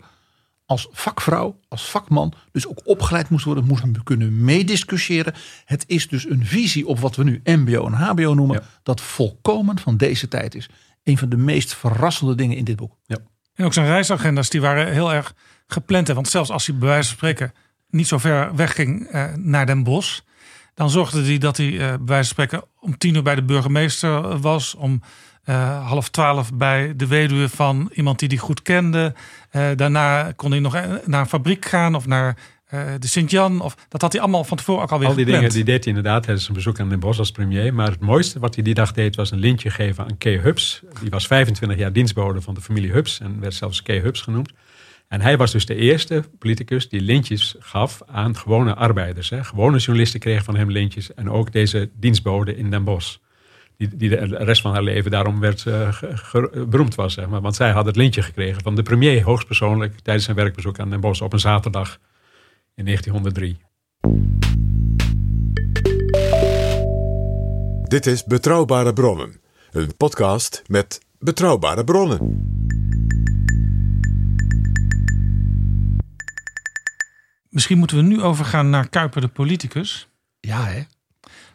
als vakvrouw, als vakman, dus ook opgeleid moest worden, moest kunnen meediscussiëren. Het is dus een visie op wat we nu MBO en HBO noemen, dat volkomen van deze tijd is. Een van de meest verrassende dingen in dit boek. Ja. En ook zijn reisagenda's, die waren heel erg gepland. Want zelfs als hij bij wijze van spreken niet zo ver wegging eh, naar Den Bosch, dan zorgde hij dat hij eh, bij wijze van spreken om tien uur bij de burgemeester was, om uh, half twaalf bij de weduwe van iemand die die goed kende. Uh, daarna kon hij nog naar een fabriek gaan of naar uh, de Sint-Jan. Of, dat had hij allemaal van tevoren ook alweer Al die gepland. dingen die deed hij inderdaad tijdens een bezoek aan Den Bosch als premier. Maar het mooiste wat hij die dag deed was een lintje geven aan Kay Hubs. Die was 25 jaar dienstbode van de familie Hubs en werd zelfs Kay Hubs genoemd. En hij was dus de eerste politicus die lintjes gaf aan gewone arbeiders. Hè. Gewone journalisten kregen van hem lintjes en ook deze dienstbode in Den Bosch die, die de rest van haar leven daarom werd uh, beroemd was. Maar. Want zij had het lintje gekregen van de premier hoogstpersoonlijk tijdens zijn werkbezoek aan Den Bosch op een zaterdag in 1903. Dit is Betrouwbare Bronnen, een podcast met betrouwbare bronnen. Misschien moeten we nu overgaan naar Kuiper de politicus. Ja, hè?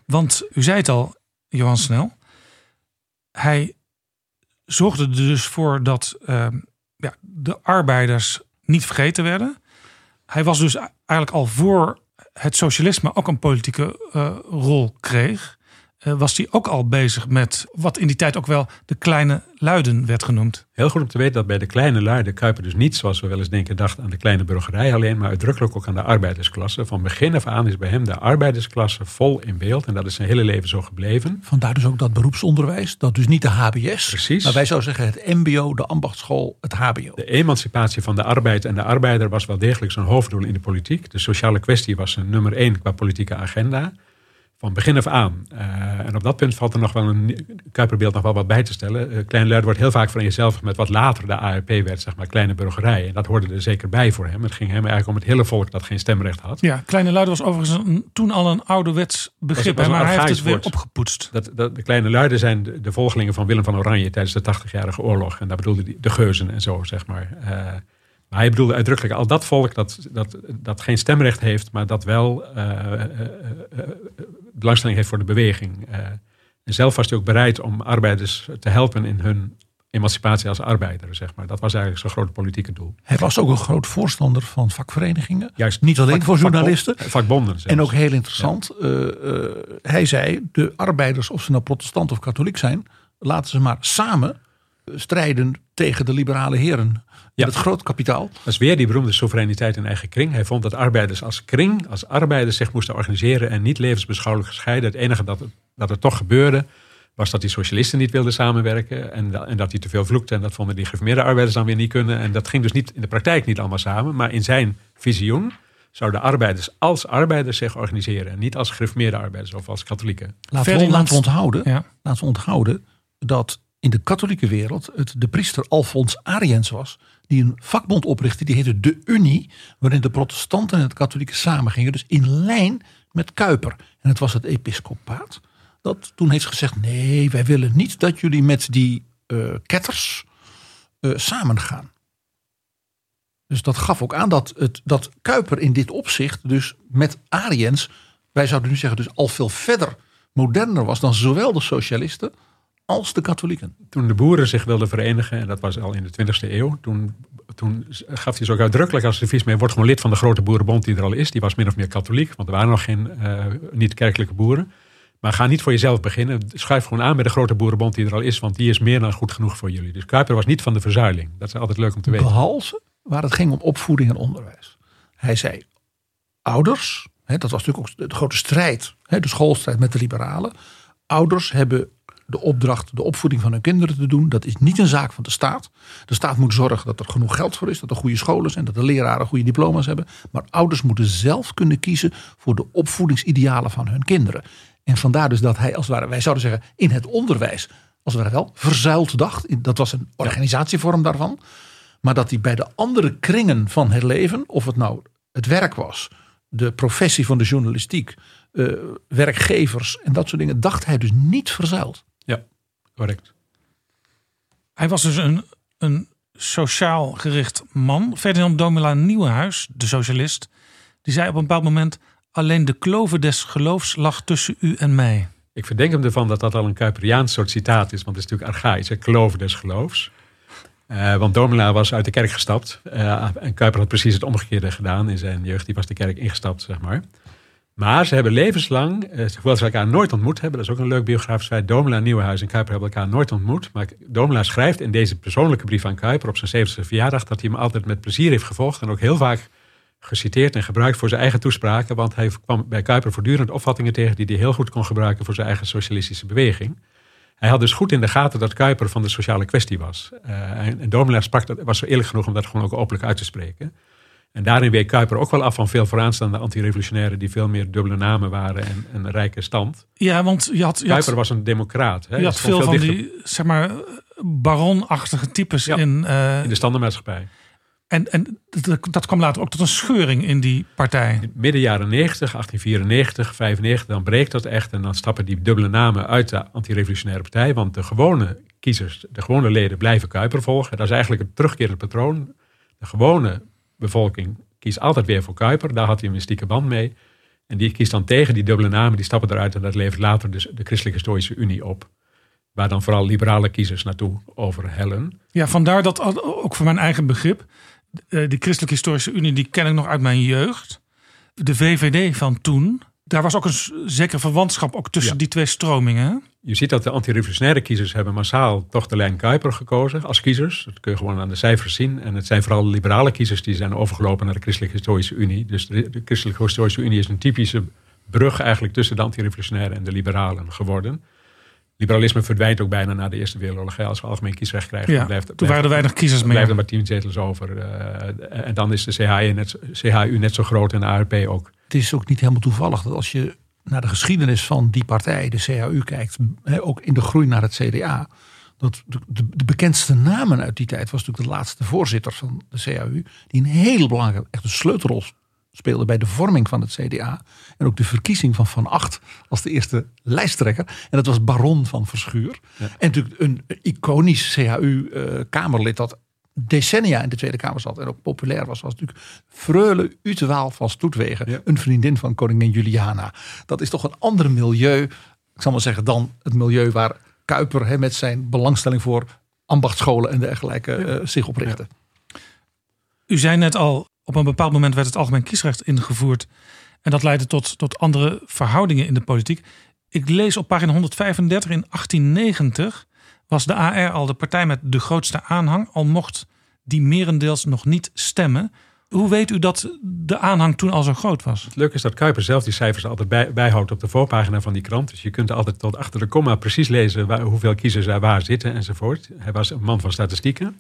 Want u zei het al, Johan Snel. Hij zorgde er dus voor dat uh, ja, de arbeiders niet vergeten werden. hij was dus eigenlijk al voor het socialisme ook een politieke uh, rol kreeg. Uh, was hij ook al bezig met wat in die tijd ook wel de kleine luiden werd genoemd. Heel goed om te weten dat bij de kleine luiden Kuiper dus niet, zoals we wel eens denken, dacht aan de kleine burgerij alleen, maar uitdrukkelijk ook aan de arbeidersklasse. Van begin af aan is bij hem de arbeidersklasse vol in beeld en dat is zijn hele leven zo gebleven. Vandaar dus ook dat beroepsonderwijs, dat dus niet de HBS, Precies. maar wij zouden zeggen het MBO, de ambachtschool, het HBO. De emancipatie van de arbeid en de arbeider was wel degelijk zijn hoofddoel in de politiek. De sociale kwestie was zijn nummer één qua politieke agenda van begin af aan. Uh, en op dat punt valt er nog wel een Kuiperbeeld nog wel wat bij te stellen. Uh, Kleine Luid wordt heel vaak van jezelf met wat later de ARP werd, zeg maar, kleine burgerij. En dat hoorde er zeker bij voor hem. Het ging hem eigenlijk om het hele volk dat geen stemrecht had. Ja, Kleine Luid was overigens een, toen al een ouderwets begrip, was, was maar hij heeft het weer opgepoetst. Dat, dat, de Kleine Luiden zijn de, de, volgelingen van Willem van Oranje tijdens de 80-jarige oorlog. En daar bedoelde hij de geuzen en zo, zeg maar. Uh, maar hij bedoelde uitdrukkelijk al dat volk dat, dat, dat geen stemrecht heeft, maar dat wel belangstelling heeft voor de beweging. en zelf was hij ook bereid om arbeiders te helpen in hun emancipatie als arbeider, zeg maar. Dat was eigenlijk zijn grote politieke doel. Hij was ook een groot voorstander van vakverenigingen. Juist. Niet alleen vak, voor journalisten. Vakbonden. En ook heel interessant. Ja. hij zei, de arbeiders, of ze nou protestant of katholiek zijn, laten ze maar samen strijden tegen de liberale heren. Ja. Het groot kapitaal. Dat is weer die beroemde soevereiniteit in eigen kring. Hij vond dat arbeiders als kring, als arbeiders zich moesten organiseren en niet levensbeschouwelijk gescheiden. Het enige dat, dat er toch gebeurde, was dat die socialisten niet wilden samenwerken. En, en dat hij te veel vloekte. En dat vonden die gereformeerde arbeiders dan weer niet kunnen. En dat ging dus niet in de praktijk niet allemaal samen. Maar in zijn visioen zouden arbeiders als arbeiders zich organiseren. En niet als gereformeerde arbeiders of als katholieken. Laten we, laten we onthouden, ja. laten we onthouden dat in de katholieke wereld het de priester Alfons Ariens was. Die een vakbond oprichtte, die heette de Unie. Waarin de protestanten en het katholieke samengingen. Dus in lijn met Kuiper. En het was het episcopaat. Dat toen heeft gezegd, nee wij willen niet dat jullie met die uh, ketters uh, samengaan. Dus dat gaf ook aan dat, het, dat Kuiper in dit opzicht dus met Ariens. Wij zouden nu zeggen dus al veel verder moderner was dan zowel de socialisten als de katholieken. Toen de boeren zich wilden verenigen, en dat was al in de 20e eeuw, toen, toen gaf hij zo ook uitdrukkelijk als advies mee: word gewoon lid van de grote boerenbond die er al is. Die was min of meer katholiek, want er waren nog geen uh, niet-kerkelijke boeren. Maar ga niet voor jezelf beginnen. Schuif gewoon aan bij de grote boerenbond die er al is, want die is meer dan goed genoeg voor jullie. Dus Kuiper was niet van de verzuiling. Dat is altijd leuk om te weten. Behalve waar het ging om opvoeding en onderwijs. Hij zei: ouders, hè, dat was natuurlijk ook de grote strijd, hè, de schoolstrijd met de liberalen. Ouders hebben de opdracht de opvoeding van hun kinderen te doen. Dat is niet een zaak van de staat. De staat moet zorgen dat er genoeg geld voor is, dat er goede scholen zijn, dat de leraren goede diploma's hebben. Maar ouders moeten zelf kunnen kiezen voor de opvoedingsidealen van hun kinderen. En vandaar dus dat hij als het ware, wij zouden zeggen, in het onderwijs, als het ware wel, verzuild dacht. Dat was een organisatievorm daarvan. Maar dat hij bij de andere kringen van het leven, of het nou het werk was, de professie van de journalistiek, uh, werkgevers en dat soort dingen, dacht hij dus niet verzuild. Correct. Hij was dus een, een sociaal gericht man. Ferdinand Domela Nieuwenhuis, de socialist, die zei op een bepaald moment: Alleen de kloven des geloofs lag tussen u en mij. Ik verdenk hem ervan dat dat al een Kuiperiaans soort citaat is, want het is natuurlijk archaïs, kloven des geloofs. Uh, want Domela was uit de kerk gestapt. Uh, en Kuiper had precies het omgekeerde gedaan in zijn jeugd. Die was de kerk ingestapt, zeg maar. Maar ze hebben levenslang, uh, hoewel ze elkaar nooit ontmoet hebben, dat is ook een leuk biografisch feit. Domela, Nieuwenhuis en Kuiper hebben elkaar nooit ontmoet. Maar Domela schrijft in deze persoonlijke brief aan Kuiper op zijn 70ste verjaardag dat hij hem altijd met plezier heeft gevolgd. En ook heel vaak geciteerd en gebruikt voor zijn eigen toespraken. Want hij kwam bij Kuiper voortdurend opvattingen tegen die hij heel goed kon gebruiken voor zijn eigen socialistische beweging. Hij had dus goed in de gaten dat Kuiper van de sociale kwestie was. Uh, en, en Domela sprak dat, was zo eerlijk genoeg om dat gewoon ook openlijk uit te spreken. En daarin week Kuiper ook wel af van veel vooraanstaande antirevolutionairen die veel meer dubbele namen waren en een rijke stand. Ja, want je had. Je Kuiper had, was een democraat. Hè? Je had veel, veel van die, zeg maar, baronachtige types ja, in, uh, in de standaardmaatschappij. En, en dat, dat kwam later ook tot een scheuring in die partij. In midden jaren 90, 1894, 95, dan breekt dat echt. En dan stappen die dubbele namen uit de antirevolutionaire partij. Want de gewone kiezers, de gewone leden blijven Kuiper volgen. Dat is eigenlijk een terugkerend patroon. De gewone bevolking kiest altijd weer voor Kuiper. Daar had hij een mystieke band mee. En die kiest dan tegen die dubbele namen, die stappen eruit. En dat levert later dus de Christelijke Historische Unie op. Waar dan vooral liberale kiezers naartoe overhellen. Ja, vandaar dat ook voor mijn eigen begrip Uh, de Christelijke Historische Unie, die ken ik nog uit mijn jeugd. De VVD van toen, daar was ook een zekere verwantschap ook tussen die twee stromingen. Je ziet dat de antirevolutionaire kiezers hebben massaal toch de lijn Kuiper gekozen als kiezers. Dat kun je gewoon aan de cijfers zien. En het zijn vooral de liberale kiezers die zijn overgelopen naar de Christelijke Historische Unie. Dus de, Christelijke Historische Unie is een typische brug eigenlijk tussen de antirevolutionairen en de liberalen geworden. Liberalisme verdwijnt ook bijna na de Eerste Wereldoorlog. Als we algemeen kiesrecht krijgen, ja, blijft, toen waren er weinig kiezers meer. blijven er maar tien zetels over. Uh, en dan is de CHU net, CHU net zo groot en de ARP ook. Het is ook niet helemaal toevallig dat als je naar de geschiedenis van die partij, de CHU, kijkt, ook in de groei naar het CDA. Dat de, de, de, bekendste namen uit die tijd was natuurlijk de laatste voorzitter van de CHU, die een hele belangrijke, echt een sleutelrol speelde bij de vorming van het CDA. En ook de verkiezing van Van Acht als de eerste lijsttrekker. En dat was Baron van Verschuur. En natuurlijk een iconisch CHU-kamerlid eh, dat decennia in de Tweede Kamer zat en ook populair was, was natuurlijk Freule Utewaal van Stoetwegen, een vriendin van koningin Juliana. Dat is toch een ander milieu, ik zal maar zeggen, dan het milieu waar Kuiper met zijn belangstelling voor ambachtscholen en dergelijke uh, zich oprichtte. U zei net al, op een bepaald moment werd het algemeen kiesrecht ingevoerd. En dat leidde tot, tot andere verhoudingen in de politiek. Ik lees op pagina 135 in 1890 was de AR al de partij met de grootste aanhang, al mocht die merendeels nog niet stemmen. Hoe weet u dat de aanhang toen al zo groot was? Het is dat Kuiper zelf die cijfers altijd bij, bijhoudt op de voorpagina van die krant. Dus je kunt altijd tot achter de komma precies lezen waar, hoeveel kiezers er waar zitten enzovoort. Hij was een man van statistieken.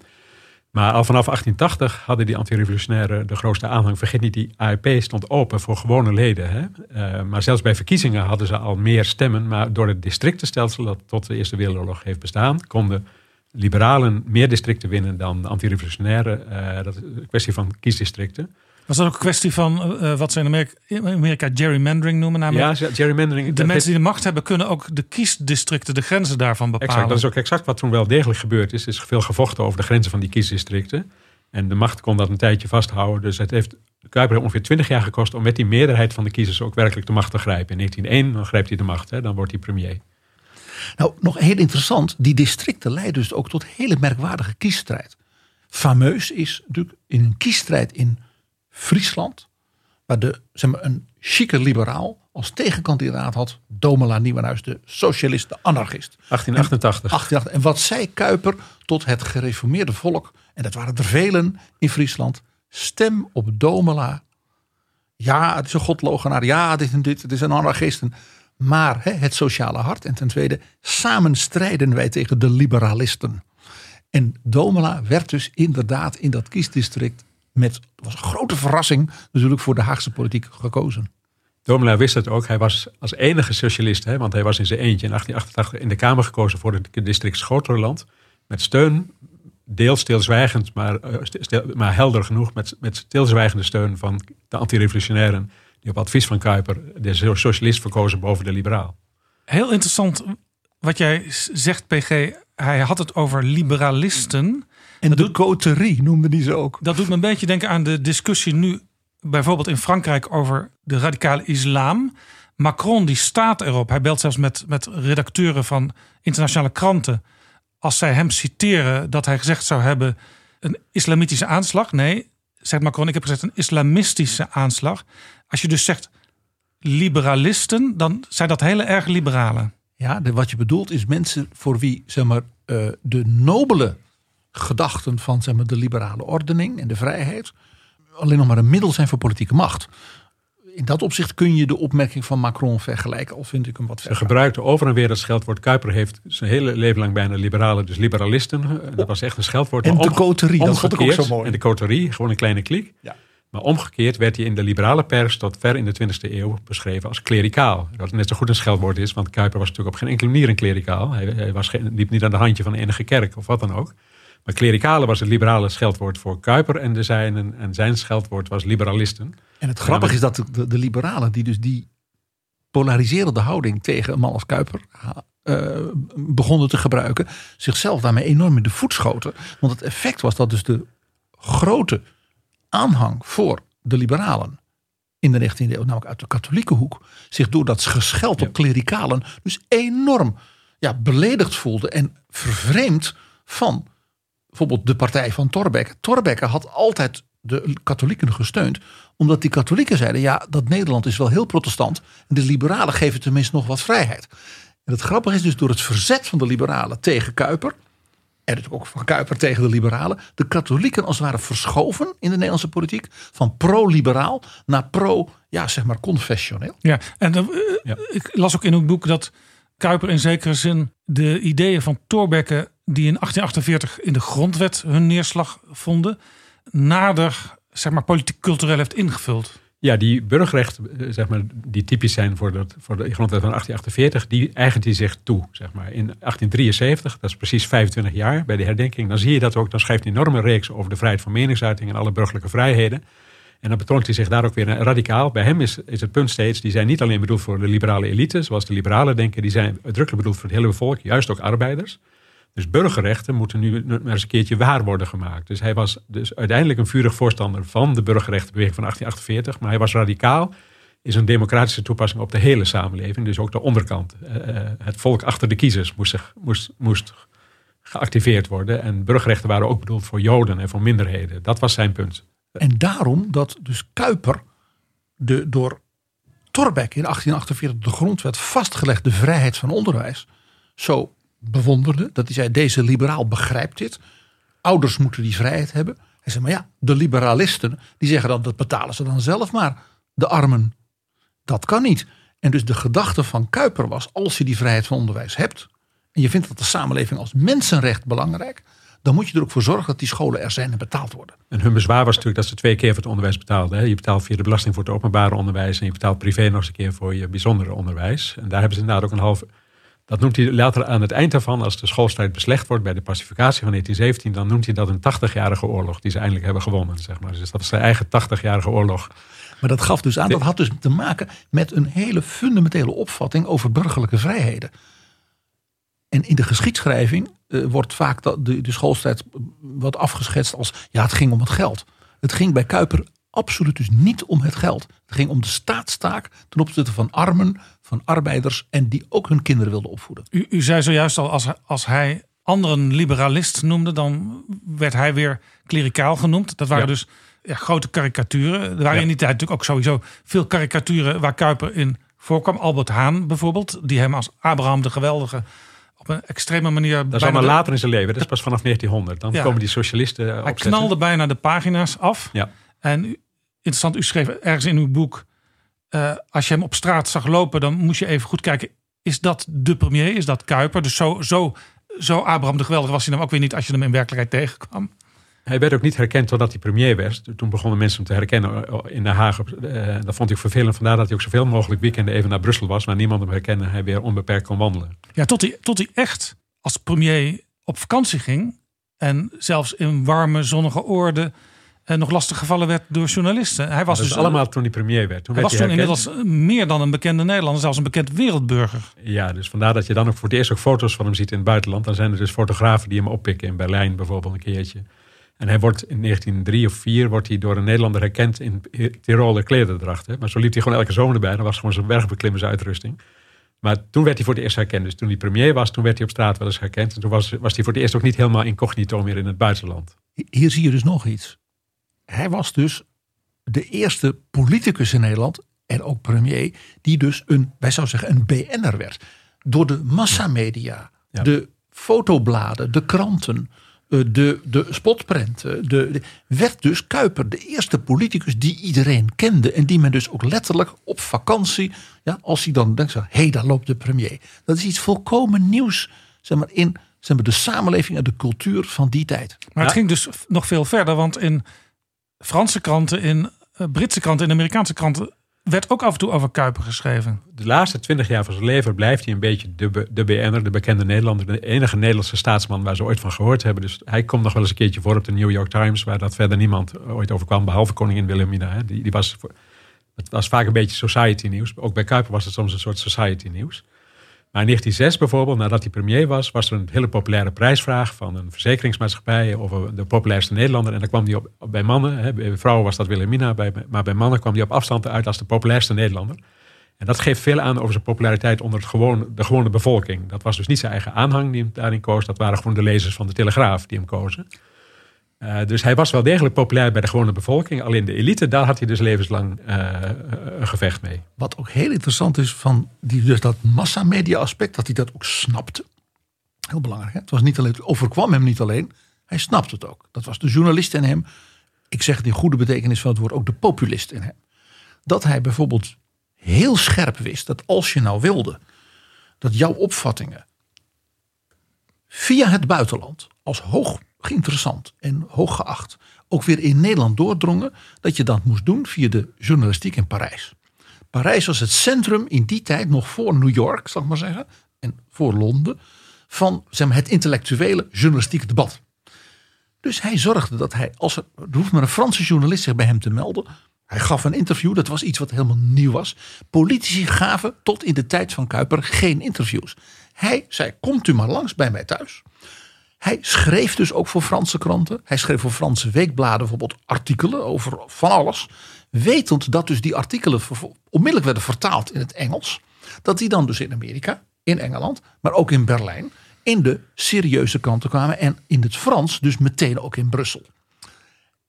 Maar al vanaf 1880 hadden die antirevolutionairen de grootste aanhang. Vergeet niet, die AEP stond open voor gewone leden. Hè? Uh, maar zelfs bij verkiezingen hadden ze al meer stemmen. Maar door het districtenstelsel dat tot de Eerste Wereldoorlog heeft bestaan, konden liberalen meer districten winnen dan antirevolutionairen. Uh, dat is een kwestie van kiesdistricten. Was dat ook een kwestie van uh, wat ze in Amerika, in Amerika, gerrymandering noemen? Namelijk ja, gerrymandering. De mensen die de macht hebben kunnen ook de kiesdistricten, de grenzen daarvan bepalen. Exact, dat is ook exact wat toen wel degelijk gebeurd is. Er is veel gevochten over de grenzen van die kiesdistricten. En de macht kon dat een tijdje vasthouden. Dus het heeft Kuiper ongeveer 20 jaar gekost om met die meerderheid van de kiezers ook werkelijk de macht te grijpen. In 1901 dan grijpt hij de macht, hè, dan wordt hij premier. Nou, nog heel interessant, die districten leiden dus ook tot hele merkwaardige kiesstrijd. Fameus is natuurlijk in een kiesstrijd in Friesland, waar de, zeg maar, een chique liberaal als tegenkandidaat had Domela Nieuwenhuis, de socialist, de anarchist. 1888. En, en wat zei Kuiper tot het gereformeerde volk, en dat waren er velen in Friesland, stem op Domela. Ja, het is een godlogenaar. Ja, dit en dit, het is een anarchist. Maar hè, het sociale hart. En ten tweede, samen strijden wij tegen de liberalisten. En Domela werd dus inderdaad in dat kiesdistrict met, was een grote verrassing natuurlijk voor de Haagse politiek gekozen. Domela wist het ook. Hij was als enige socialist, hè, want hij was in zijn eentje in 1888 in de Kamer gekozen voor het district Schoterland. Met steun, deels stilzwijgend, maar, eh, stil, maar helder genoeg, met, met stilzwijgende steun van de antirevolutionairen. Die op advies van Kuiper de socialist verkozen boven de liberaal. Heel interessant wat jij zegt, PG. Hij had het over liberalisten. En de coterie noemde die ze ook. Dat doet me een beetje denken aan de discussie nu bijvoorbeeld in Frankrijk over de radicale islam. Macron die staat erop. Hij belt zelfs met, met redacteuren van internationale kranten. Als zij hem citeren dat hij gezegd zou hebben een islamitische aanslag. Nee, zegt Macron, ik heb gezegd een islamistische aanslag. Als je dus zegt liberalisten, dan zijn dat hele erg liberalen. Ja, wat je bedoelt is mensen voor wie zeg maar, uh, de nobele gedachten van zeg maar, de liberale ordening en de vrijheid alleen nog maar een middel zijn voor politieke macht. In dat opzicht kun je de opmerking van Macron vergelijken, al vind ik hem wat. Ze gebruikte over en weer het scheldwoord. Kuiper heeft zijn hele leven lang bijna liberalen, dus liberalisten. Dat was echt een scheldwoord. En de coterie, dat vond ik ook zo mooi. En de coterie, gewoon een kleine kliek. Ja. Maar omgekeerd werd hij in de liberale pers tot ver in de 20e eeuw beschreven als klericaal. Dat net zo goed een scheldwoord is, want Kuiper was natuurlijk op geen enkele manier een klericaal. Hij, hij was geen, liep niet aan de handje van enige kerk of wat dan ook. Maar klerikale was het liberale scheldwoord voor Kuiper en de zijnen. En zijn scheldwoord was liberalisten. En het grappige is dat de, de, liberalen die dus die polariserende houding tegen een man als Kuiper uh, begonnen te gebruiken, zichzelf daarmee enorm in de voet schoten. Want het effect was dat dus de grote aanhang voor de liberalen in de 19e eeuw, namelijk uit de katholieke hoek, zich door dat gescheld op klerikalen dus enorm ja, beledigd voelde en vervreemd van bijvoorbeeld de partij van Thorbecke. Thorbecke had altijd de katholieken gesteund. Omdat die katholieken zeiden, ja, dat Nederland is wel heel protestant. En de liberalen geven tenminste nog wat vrijheid. En het grappige is dus door het verzet van de liberalen tegen Kuiper. En natuurlijk ook van Kuiper tegen de liberalen. De katholieken als het ware verschoven in de Nederlandse politiek. Van pro-liberaal naar pro, ja, zeg maar, confessioneel. Ja, en uh, ik las ook in uw boek dat Kuiper in zekere zin de ideeën van Thorbecke... die in 1848 in de grondwet hun neerslag vonden... nader, zeg maar, politiek-cultureel heeft ingevuld. Ja, die burgerrechten, eh, zeg maar, die typisch zijn voor, dat, voor de grondwet van 1848, die eigent hij zich toe. Zeg maar. In 1873, dat is precies 25 jaar bij de herdenking, dan zie je dat ook. Dan schrijft hij een enorme reeks over de vrijheid van meningsuiting en alle burgerlijke vrijheden. En dan betoont hij zich daar ook weer radicaal. Bij hem is, is het punt steeds, die zijn niet alleen bedoeld voor de liberale elite, zoals de liberalen denken, die zijn uitdrukkelijk bedoeld voor het hele volk, juist ook arbeiders. Dus burgerrechten moeten nu maar eens een keertje waar worden gemaakt. Dus hij was dus uiteindelijk een vurig voorstander van de burgerrechtenbeweging van 1848. Maar hij was radicaal is een democratische toepassing op de hele samenleving. Dus ook de onderkant. Eh, eh, het volk achter de kiezers moest, zich, moest, moest geactiveerd worden. En burgerrechten waren ook bedoeld voor Joden en voor minderheden. Dat was zijn punt. En daarom dat dus Kuiper de door Thorbecke in 1848 de grondwet vastgelegde vrijheid van onderwijs zo bewonderde. Dat hij zei, deze liberaal begrijpt dit. Ouders moeten die vrijheid hebben. Hij zei, maar ja, de liberalisten die zeggen dan, dat betalen ze dan zelf maar. De armen. Dat kan niet. En dus de gedachte van Kuiper was, als je die vrijheid van onderwijs hebt. En je vindt dat de samenleving als mensenrecht belangrijk. Dan moet je er ook voor zorgen dat die scholen er zijn en betaald worden. En hun bezwaar was natuurlijk dat ze twee keer voor het onderwijs betaalden. Je betaalt via de belasting voor het openbare onderwijs. En je betaalt privé nog eens een keer voor je bijzondere onderwijs. En daar hebben ze inderdaad ook een half dat noemt hij later aan het eind daarvan, als de schoolstrijd beslecht wordt bij de pacificatie van 1917, dan noemt hij dat een 80-jarige oorlog die ze eindelijk hebben gewonnen. Zeg maar. Dus dat is zijn eigen 80-jarige oorlog. Maar dat gaf dus aan, dat had dus te maken met een hele fundamentele opvatting over burgerlijke vrijheden. En in de geschiedschrijving uh, wordt vaak de, de schoolstrijd wat afgeschetst als ja, het ging om het geld. Het ging bij Kuiper absoluut dus niet om het geld. Het ging om de staatstaak ten opzichte van armen, van arbeiders en die ook hun kinderen wilden opvoeden. U, u zei zojuist al, als, als hij anderen liberalist noemde, dan werd hij weer klericaal genoemd. Dat waren dus ja, grote karikaturen. Er waren in die tijd natuurlijk ook sowieso veel karikaturen waar Kuiper in voorkwam. Albert Haan bijvoorbeeld, die hem als Abraham de Geweldige op een extreme manier. Dat is allemaal later in zijn leven, dat is pas vanaf 1900. Dan komen die socialisten. Hij opzetten. knalde bijna de pagina's af. Ja. En interessant, u schreef ergens in uw boek uh, als je hem op straat zag lopen, dan moest je even goed kijken. Is dat de premier? Is dat Kuiper? Dus zo, zo, zo Abraham de Geweldige was hij dan ook weer niet als je hem in werkelijkheid tegenkwam. Hij werd ook niet herkend totdat hij premier werd. Toen begonnen mensen hem te herkennen in Den Haag. Uh, dat vond ik vervelend. Vandaar dat hij ook zoveel mogelijk weekenden even naar Brussel was. Maar niemand hem herkende. Hij weer onbeperkt kon wandelen. Ja, tot hij, tot hij echt als premier op vakantie ging. En zelfs in warme, zonnige oorden uh, nog lastig gevallen werd door journalisten. Hij was dus allemaal toen hij premier werd. Toen hij was toen inmiddels meer dan een bekende Nederlander, zelfs een bekend wereldburger. Ja, dus vandaar dat je dan ook voor het eerst ook foto's van hem ziet in het buitenland. Dan zijn er dus fotografen die hem oppikken in Berlijn bijvoorbeeld een keertje. En hij wordt in 1903 of 4 wordt hij door een Nederlander herkend in Tiroler klederdracht. Hè? Maar zo liep hij gewoon elke zomer bij. Dat was gewoon zijn bergbeklimmersuitrusting. Maar toen werd hij voor het eerst herkend. Dus toen hij premier was, toen werd hij op straat wel eens herkend. En toen was, was hij voor het eerst ook niet helemaal incognito meer in het buitenland. Hier zie je dus nog iets hij was dus de eerste politicus in Nederland en ook premier, die dus een, wij zouden zeggen, een BN'er werd. Door de massamedia, de fotobladen, de kranten, de, de spotprenten. De, werd dus Kuiper de eerste politicus die iedereen kende. En die men dus ook letterlijk op vakantie, ja, als hij dan denkt, hé, hey, daar loopt de premier. Dat is iets volkomen nieuws zeg maar, in zeg maar, de samenleving en de cultuur van die tijd. Maar het ging dus nog veel verder, want in Franse kranten, in uh, Britse kranten, in Amerikaanse kranten werd ook af en toe over Kuiper geschreven. De laatste twintig jaar van zijn leven blijft hij een beetje de, de BN'er, de bekende Nederlander. De enige Nederlandse staatsman waar ze ooit van gehoord hebben. Dus hij komt nog wel eens een keertje voor op de New York Times, waar dat verder niemand ooit over kwam, behalve koningin Wilhelmina. Die, die was, het was vaak een beetje society nieuws. Ook bij Kuiper was het soms een soort society nieuws. Maar in 1906 bijvoorbeeld, nadat hij premier was, was er een hele populaire prijsvraag van een verzekeringsmaatschappij over de populairste Nederlander. En dan kwam die op, bij mannen, hè, bij vrouwen was dat Wilhelmina, maar bij mannen kwam die op afstand uit als de populairste Nederlander. En dat geeft veel aan over zijn populariteit onder het de gewone bevolking. Dat was dus niet zijn eigen aanhang die hem daarin koos. Dat waren gewoon de lezers van de Telegraaf die hem kozen. Uh, dus hij was wel degelijk populair bij de gewone bevolking. Alleen de elite, daar had hij dus levenslang uh, een gevecht mee. Wat ook heel interessant is van die, dus dat massamedia aspect, dat hij dat ook snapte. Heel belangrijk. Hè? Het was niet alleen, overkwam hem niet alleen, hij snapte het ook. Dat was de journalist in hem. Ik zeg het in goede betekenis van het woord, ook de populist in hem. Dat hij bijvoorbeeld heel scherp wist dat als je nou wilde dat jouw opvattingen via het buitenland als hoog interessant en hooggeacht ook weer in Nederland doordrongen, dat je dat moest doen via de journalistiek in Parijs. Parijs was het centrum in die tijd nog voor New York, zal ik maar zeggen, en voor Londen, van zeg maar, het intellectuele journalistieke debat. Dus hij zorgde dat hij, als er, er hoeft maar een Franse journalist zich bij hem te melden. Hij gaf een interview, dat was iets wat helemaal nieuw was. Politici gaven tot in de tijd van Kuiper geen interviews. Hij zei: Komt u maar langs bij mij thuis. Hij schreef dus ook voor Franse kranten. Hij schreef voor Franse weekbladen bijvoorbeeld artikelen over van alles. Wetend dat dus die artikelen onmiddellijk werden vertaald in het Engels. Dat die dan dus in Amerika, in Engeland, maar ook in Berlijn in de serieuze kranten kwamen. En in het Frans dus meteen ook in Brussel.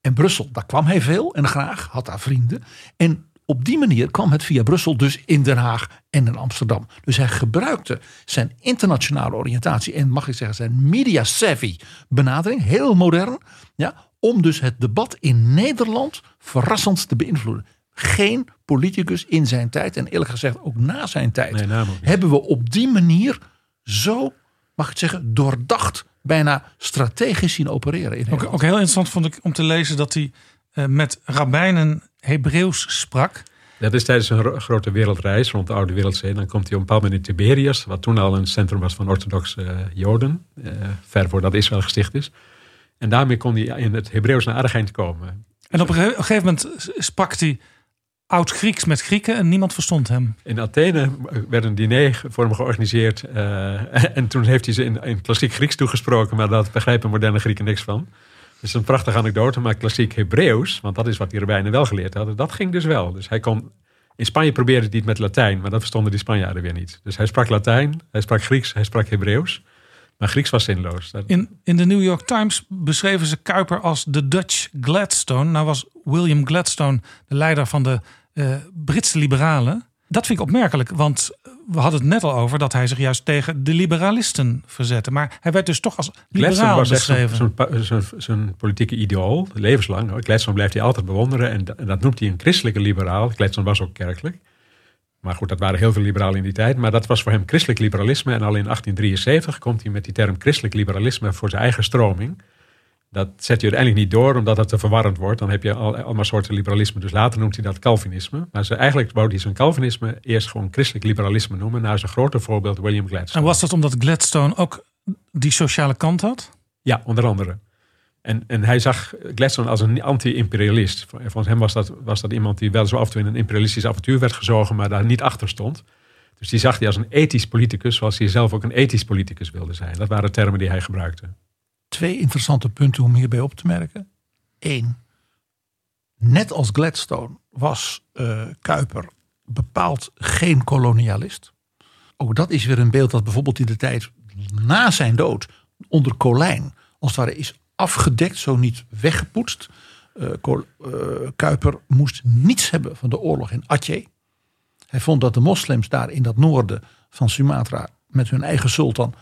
En Brussel, daar kwam hij veel en graag, had daar vrienden. En op die manier kwam het via Brussel dus in Den Haag en in Amsterdam. Dus hij gebruikte zijn internationale oriëntatie en mag ik zeggen zijn media savvy benadering, heel modern, ja, om dus het debat in Nederland verrassend te beïnvloeden. Geen politicus in zijn tijd en eerlijk gezegd ook na zijn tijd hebben we op die manier zo, mag ik zeggen, doordacht, bijna strategisch zien opereren. In ook, ook heel interessant vond ik om te lezen dat hij met rabbijnen Hebreeuws sprak. Dat is tijdens een grote wereldreis rond de Oude Wereldzee. Dan komt hij op een bepaald moment in Tiberias, wat toen al een centrum was van orthodoxe uh, Joden, uh, ver voordat Israël gesticht is. En daarmee kon hij in het Hebreeuws naar aardig komen. En op een gegeven moment sprak hij oud-Grieks met Grieken en niemand verstond hem. In Athene werd een diner voor hem georganiseerd. Uh, en toen heeft hij ze in, in klassiek Grieks toegesproken, maar dat begrijpen moderne Grieken niks van. Het is een prachtige anekdote, maar klassiek Hebreeuws, want dat is wat die rabbijnen wel geleerd hadden, dat ging dus wel. Dus hij kon, in Spanje probeerde hij het met Latijn, maar dat verstonden die Spanjaarden weer niet. Dus hij sprak Latijn, hij sprak Grieks, hij sprak Hebreeuws. Maar Grieks was zinloos. In, in de New York Times beschreven ze Kuiper als de Dutch Gladstone. Nou was William Gladstone de leider van de uh, Britse liberalen. Dat vind ik opmerkelijk, want we hadden het net al over dat hij zich juist tegen de liberalisten verzette. Maar hij werd dus toch als liberaal was beschreven. Zijn politieke idool, levenslang. Gladstone blijft hij altijd bewonderen en dat, dat noemt hij een christelijke liberaal. Gladstone was ook kerkelijk. Maar goed, dat waren heel veel liberalen in die tijd. Maar dat was voor hem christelijk liberalisme. En al in 1873 komt hij met die term christelijk liberalisme voor zijn eigen stroming. Dat zet je uiteindelijk niet door, omdat het te verwarrend wordt. Dan heb je al, allemaal soorten liberalisme. Dus later noemt hij dat Calvinisme. Maar ze, eigenlijk wou hij zijn Calvinisme eerst gewoon christelijk liberalisme noemen. Naar zijn grote voorbeeld William Gladstone. En was dat omdat Gladstone ook die sociale kant had? Ja, onder andere. En, en hij zag Gladstone als een anti-imperialist. Volgens hem was dat, was dat iemand die wel zo af en toe in een imperialistisch avontuur werd gezogen, maar daar niet achter stond. Dus die zag hij als een ethisch politicus, zoals hij zelf ook een ethisch politicus wilde zijn. Dat waren termen die hij gebruikte twee interessante punten om hierbij op te merken. Eén, net als Gladstone was uh, Kuiper bepaald geen kolonialist. Ook dat is weer een beeld dat bijvoorbeeld in de tijd na zijn dood onder Colijn als het ware is afgedekt, zo niet weggepoetst. Uh, Kuiper moest niets hebben van de oorlog in Aceh. Hij vond dat de moslims daar in dat noorden van Sumatra met hun eigen sultan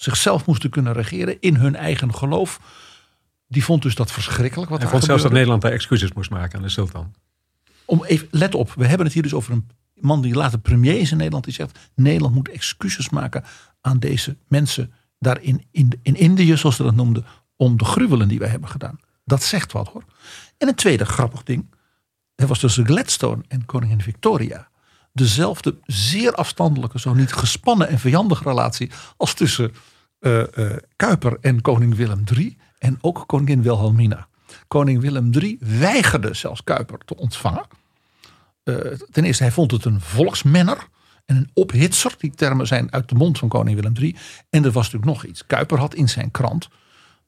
zichzelf moesten kunnen regeren in hun eigen geloof. Die vond dus dat verschrikkelijk. Wat Hij vond zelfs dat Nederland daar excuses moest maken aan de sultan. Om even, let op, we hebben het hier dus over een man die later premier is in Nederland. Die zegt, Nederland moet excuses maken aan deze mensen daar in, in, in Indië, zoals ze dat noemden. Om de gruwelen die wij hebben gedaan. Dat zegt wat hoor. En een tweede grappig ding. Er was tussen Gladstone en koningin Victoria dezelfde zeer afstandelijke, zo niet gespannen en vijandige relatie als tussen uh, uh, Kuiper en koning Willem III en ook koningin Wilhelmina. Koning Willem III weigerde zelfs Kuiper te ontvangen. Uh, ten eerste, hij vond het een volksmenner en een ophitser. Die termen zijn uit de mond van koning Willem III. En er was natuurlijk nog iets. Kuiper had in zijn krant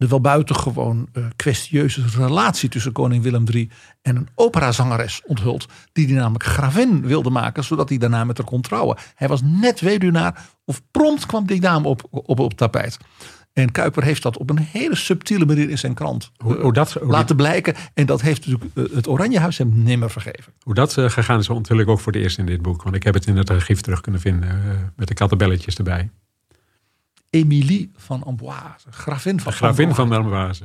de wel buitengewoon uh, kwestieuze relatie tussen koning Willem III en een operazangeres onthuld. Die hij namelijk gravin wilde maken, zodat hij daarna met haar kon trouwen. Hij was net weduwnaar of prompt kwam die dame op, op, op tapijt. En Kuiper heeft dat op een hele subtiele manier in zijn krant hoe, hoe dat, laten blijken. En dat heeft natuurlijk eh, het Oranjehuis hem nimmer vergeven. Hoe dat uh, gegaan is natuurlijk ook voor de eerst in dit boek. Want ik heb het in het archief terug kunnen vinden met de kattenbelletjes erbij. Emilie van Amboise, gravin van Gravin van Amboise.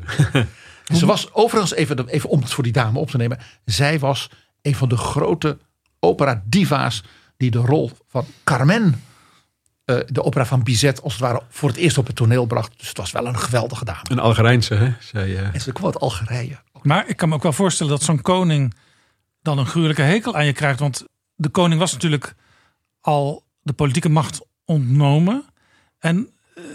ze was overigens, even, even om het voor die dame op te nemen. Zij was een van de grote opera-diva's die de rol van Carmen, uh, de opera van Bizet, als het ware voor het eerst op het toneel bracht. Dus het was wel een geweldige dame. Een Algerijnse, hè? Zij, uh... En ze kwam uit Algerije. Maar ik kan me ook wel voorstellen dat zo'n koning dan een gruwelijke hekel aan je krijgt. Want de koning was natuurlijk al de politieke macht ontnomen. En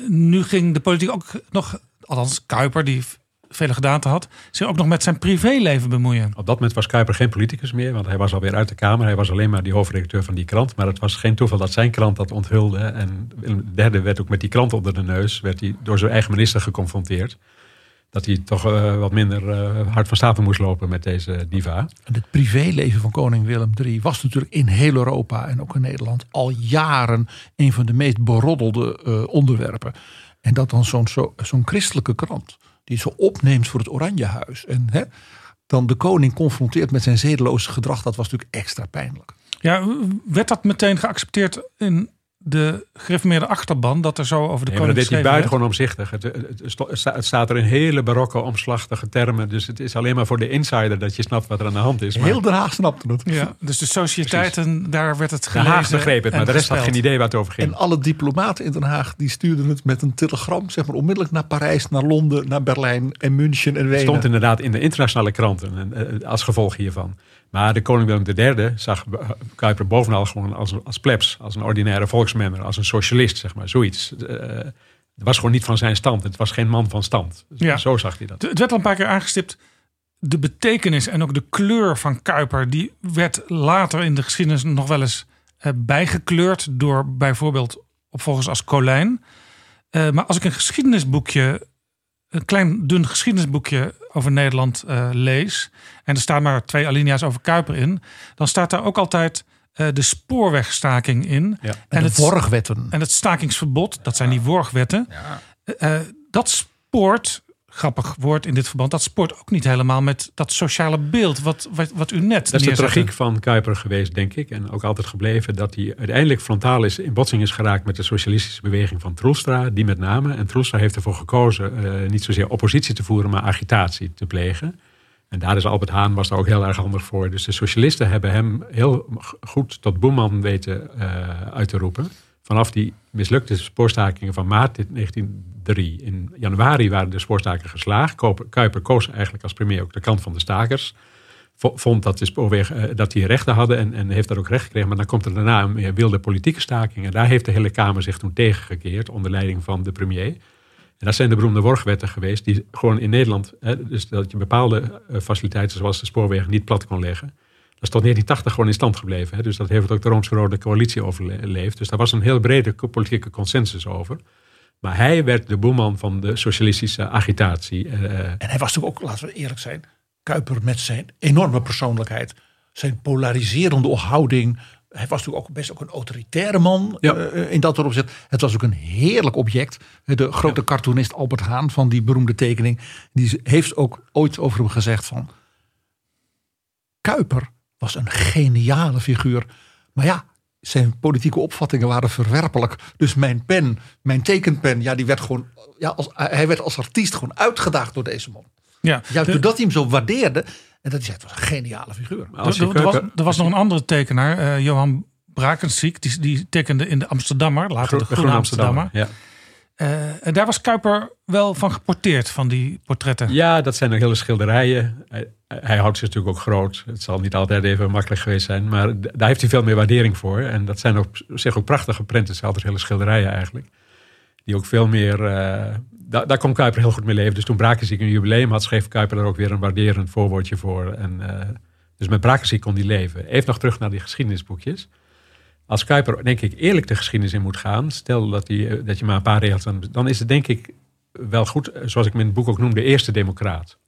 nu ging de politiek ook nog, althans Kuiper, die vele gedaanten had, zich ook nog met zijn privéleven bemoeien. Op dat moment was Kuiper geen politicus meer, want hij was alweer uit de Kamer. Hij was alleen maar die hoofdredacteur van die krant. Maar het was geen toeval dat zijn krant dat onthulde. En de derde werd ook met die krant onder de neus, werd hij door zijn eigen minister geconfronteerd dat hij toch uh, wat minder uh, hard van stapel moest lopen met deze diva. En het privéleven van koning Willem III was natuurlijk in heel Europa en ook in Nederland al jaren een van de meest beroddelde uh, onderwerpen. En dat dan zo'n zo, zo'n christelijke krant die zo opneemt voor het Oranjehuis en hè, dan de koning confronteert met zijn zedeloze gedrag, dat was natuurlijk extra pijnlijk. Ja, werd dat meteen geaccepteerd in de gereformeerde achterban dat er zo over de nee, koning dat deed hij buitengewoon omzichtig. Het, het, het, staat er in hele barokke omslachtige termen. Dus het is alleen maar voor de insider dat je snapt wat er aan de hand is. Maar... Heel Den Haag snapte het. Ja, dus de sociëteiten, daar werd het gelezen. Den Haag begreep het, maar de rest had geen idee waar het over ging. En alle diplomaten in Den Haag die stuurden het met een telegram, zeg maar onmiddellijk naar Parijs, naar Londen, naar Berlijn en München en Wenen. Het stond inderdaad in de internationale kranten eh, als gevolg hiervan. Maar de koning Willem III zag Kuiper bovenal gewoon als, als plebs, als een ordinaire volksmenner, als een socialist, zeg maar, zoiets. Uh, het was gewoon niet van zijn stand. Het was geen man van stand. Ja. Zo zag hij dat. Het werd al een paar keer aangestipt. De betekenis en ook de kleur van Kuiper, die werd later in de geschiedenis nog wel eens uh, bijgekleurd door bijvoorbeeld opvolgers als Colijn. Uh, maar als ik een geschiedenisboekje een klein dun geschiedenisboekje over Nederland uh, lees. En er staan maar twee alinea's over Kuiper in. Dan staat daar ook altijd uh, de spoorwegstaking in. Ja. En, en, de het, worgwetten. En het stakingsverbod, dat zijn die worgwetten. Ja. Uh, dat spoort grappig woord in dit verband. Dat sport ook niet helemaal met dat sociale beeld wat, wat, wat u net Dat is de tragiek van Kuiper geweest, denk ik. En ook altijd gebleven dat hij uiteindelijk frontaal is, in botsing is geraakt met de socialistische beweging van Troelstra. Die met name. En Troelstra heeft ervoor gekozen uh, niet zozeer oppositie te voeren, maar agitatie te plegen. En daar is Albert Haan was daar ook heel erg handig voor. Dus de socialisten hebben hem heel goed tot boeman weten uh, uit te roepen. Vanaf die mislukte spoorstakingen van maart 1903. In januari waren de spoorstakingen geslaagd. Kuiper koos eigenlijk als premier ook de kant van de stakers. Vond dat, de spoorweg, eh, dat die rechten hadden en, en heeft dat ook recht gekregen. Maar dan komt er daarna een wilde politieke staking. En daar heeft de hele Kamer zich toen tegengekeerd onder leiding van de premier. En dat zijn de beroemde worgwetten geweest, die gewoon in Nederland, hè, dus dat je bepaalde eh, faciliteiten zoals de spoorweg niet plat kon leggen. Dat is tot 1980 gewoon in stand gebleven. Hè? Dus dat heeft ook de Rooms-Rode Coalitie overleefd. Dus daar was een heel brede politieke consensus over. Maar hij werd de boeman van de socialistische agitatie. Eh, en hij was natuurlijk ook, laten we eerlijk zijn, Kuiper met zijn enorme persoonlijkheid. Zijn polariserende houding. Hij was natuurlijk ook best ook een autoritaire man ja. uh, in dat opzicht. Het was ook een heerlijk object. De grote cartoonist Albert Haan van die beroemde tekening. Die heeft ook ooit over hem gezegd van... Kuiper was een geniale figuur. Maar ja, zijn politieke opvattingen waren verwerpelijk. Dus mijn pen, mijn tekenpen, ja, die werd gewoon, ja, als, hij werd als artiest gewoon uitgedaagd door deze man. Ja, Juist doordat hij hem zo waardeerde. En dat hij zei, het was een geniale figuur. Er, er, was, er was nog een andere tekenaar, uh, Johan Brakensiek. Die, die tekende in de Amsterdammer, later de Groene Amsterdammer. Amsterdammer ja. Uh, en daar was Kuiper wel van geporteerd, van die portretten. Ja, dat zijn nog hele schilderijen. Hij, houdt zich natuurlijk ook groot. Het zal niet altijd even makkelijk geweest zijn. Maar daar heeft hij veel meer waardering voor. En dat zijn ook, zeg ook prachtige prenten. Het altijd hele schilderijen eigenlijk. Die ook veel meer... Uh, daar, daar kon Kuiper heel goed mee leven. Dus toen Brakenziek een jubileum had, schreef Kuiper er ook weer een waarderend voorwoordje voor. En, uh, dus met Brakenziek kon hij leven. Even nog terug naar die geschiedenisboekjes als Kuiper, denk ik, eerlijk de geschiedenis in moet gaan, stel dat, die, eh, dat je maar een paar regels, dan is het denk ik wel goed, zoals ik in het boek ook noem, de eerste democraat.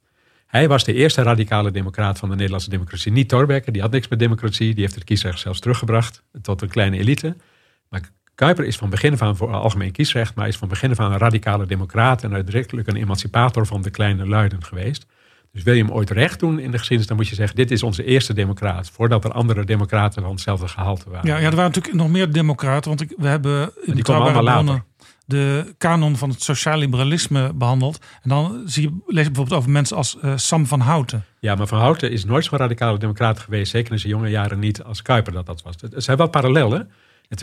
Hij was de eerste radicale democraat van de Nederlandse democratie. Niet Thorbecke, die had niks met democratie. Die heeft het kiesrecht zelfs teruggebracht tot een kleine elite. Maar Kuiper is van begin af aan voor algemeen kiesrecht, maar is van begin af aan een radicale democraat en uitdrukkelijk een emancipator van de kleine luiden geweest. Dus wil je hem ooit recht doen in de geschiedenis, dan moet je zeggen: dit is onze eerste democraat. Voordat er andere democraten van hetzelfde gehalte waren. Ja, ja er waren natuurlijk nog meer democraten, want ik, we hebben in die komen allemaal later de kanon van het sociaal-liberalisme behandeld. En dan zie je, lees je bijvoorbeeld over mensen als uh, Sam van Houten. Ja, maar Van Houten is nooit zo'n radicale democraat geweest. Zeker in zijn jonge jaren niet als Kuiper dat dat was. Het zijn wel parallellen.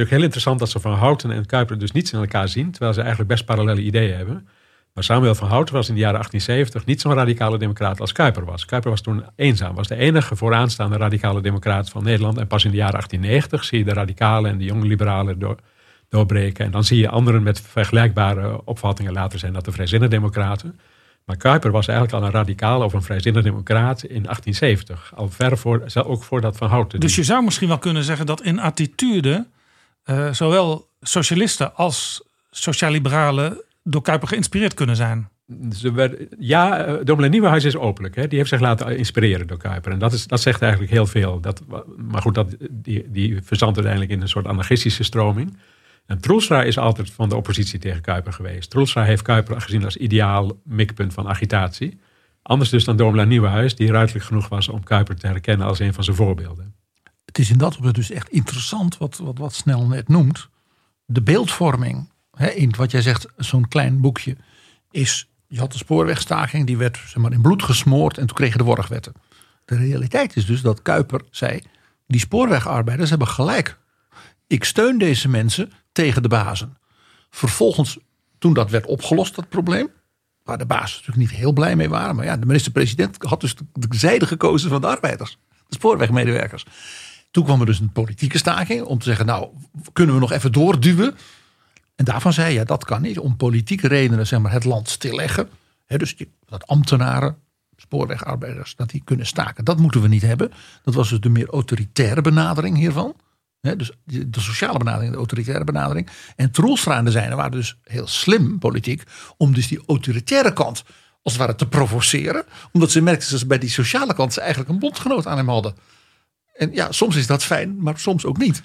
Ook heel interessant dat ze Van Houten en Kuiper dus niets in elkaar zien. Terwijl ze eigenlijk best parallele ideeën hebben. Maar Samuel van Houten was in de jaren 1870 niet zo'n radicale democraat als Kuiper was. Kuiper was toen eenzaam, was de enige vooraanstaande radicale democraat van Nederland. En pas in de jaren 1890 zie je de radicalen en de jonge liberalen door, doorbreken. En dan zie je anderen met vergelijkbare opvattingen later zijn dat de vrijzinnige democraten. Maar Kuiper was eigenlijk al een radicaal of een vrijzinnige democraat in 1870. Al ver voor, ook voordat Van Houten. Dus je zou misschien wel kunnen zeggen dat in attitude uh, zowel socialisten als sociaal-liberalen door Kuiper geïnspireerd kunnen zijn. ja, uh, Domelijn Nieuwenhuis is openlijk. Hè? Die heeft zich laten inspireren door Kuiper. En dat, is, dat zegt eigenlijk heel veel. Dat, maar goed, dat, die, die verzandt uiteindelijk in een soort anarchistische stroming. En Troelstra is altijd van de oppositie tegen Kuiper geweest. Troelstra heeft Kuiper gezien als ideaal mikpunt van agitatie. Anders dus dan Domela Nieuwenhuis, die ruidelijk genoeg was om Kuiper te herkennen als een van zijn voorbeelden. Het is in dat opzicht dus echt interessant wat, wat, wat Snel net noemt. De beeldvorming, hè, in wat jij zegt, zo'n klein boekje, is, je had de spoorwegstaking, die werd zeg maar, in bloed gesmoord en toen kregen de worgwetten. De realiteit is dus dat Kuiper zei, die spoorwegarbeiders hebben gelijk. Ik steun deze mensen tegen de bazen. Vervolgens, toen dat werd opgelost, dat probleem, waar de bazen natuurlijk niet heel blij mee waren, maar ja, de minister-president had dus de, zijde gekozen van de arbeiders, de spoorwegmedewerkers. Toen kwam er dus een politieke staking om te zeggen, nou, kunnen we nog even doorduwen? En daarvan zei ja, dat kan niet. Om politieke redenen zeg maar, het land stilleggen. Dus dat ambtenaren, spoorwegarbeiders, dat die kunnen staken. Dat moeten we niet hebben. Dat was dus de meer autoritaire benadering hiervan dus de sociale benadering, de autoritaire benadering. En Troelstra en de zijne waren dus heel slim politiek. Om dus die autoritaire kant als het ware te provoceren. Omdat ze merkten dat ze bij die sociale kant ze eigenlijk een bondgenoot aan hem hadden. En ja, soms is dat fijn, maar soms ook niet.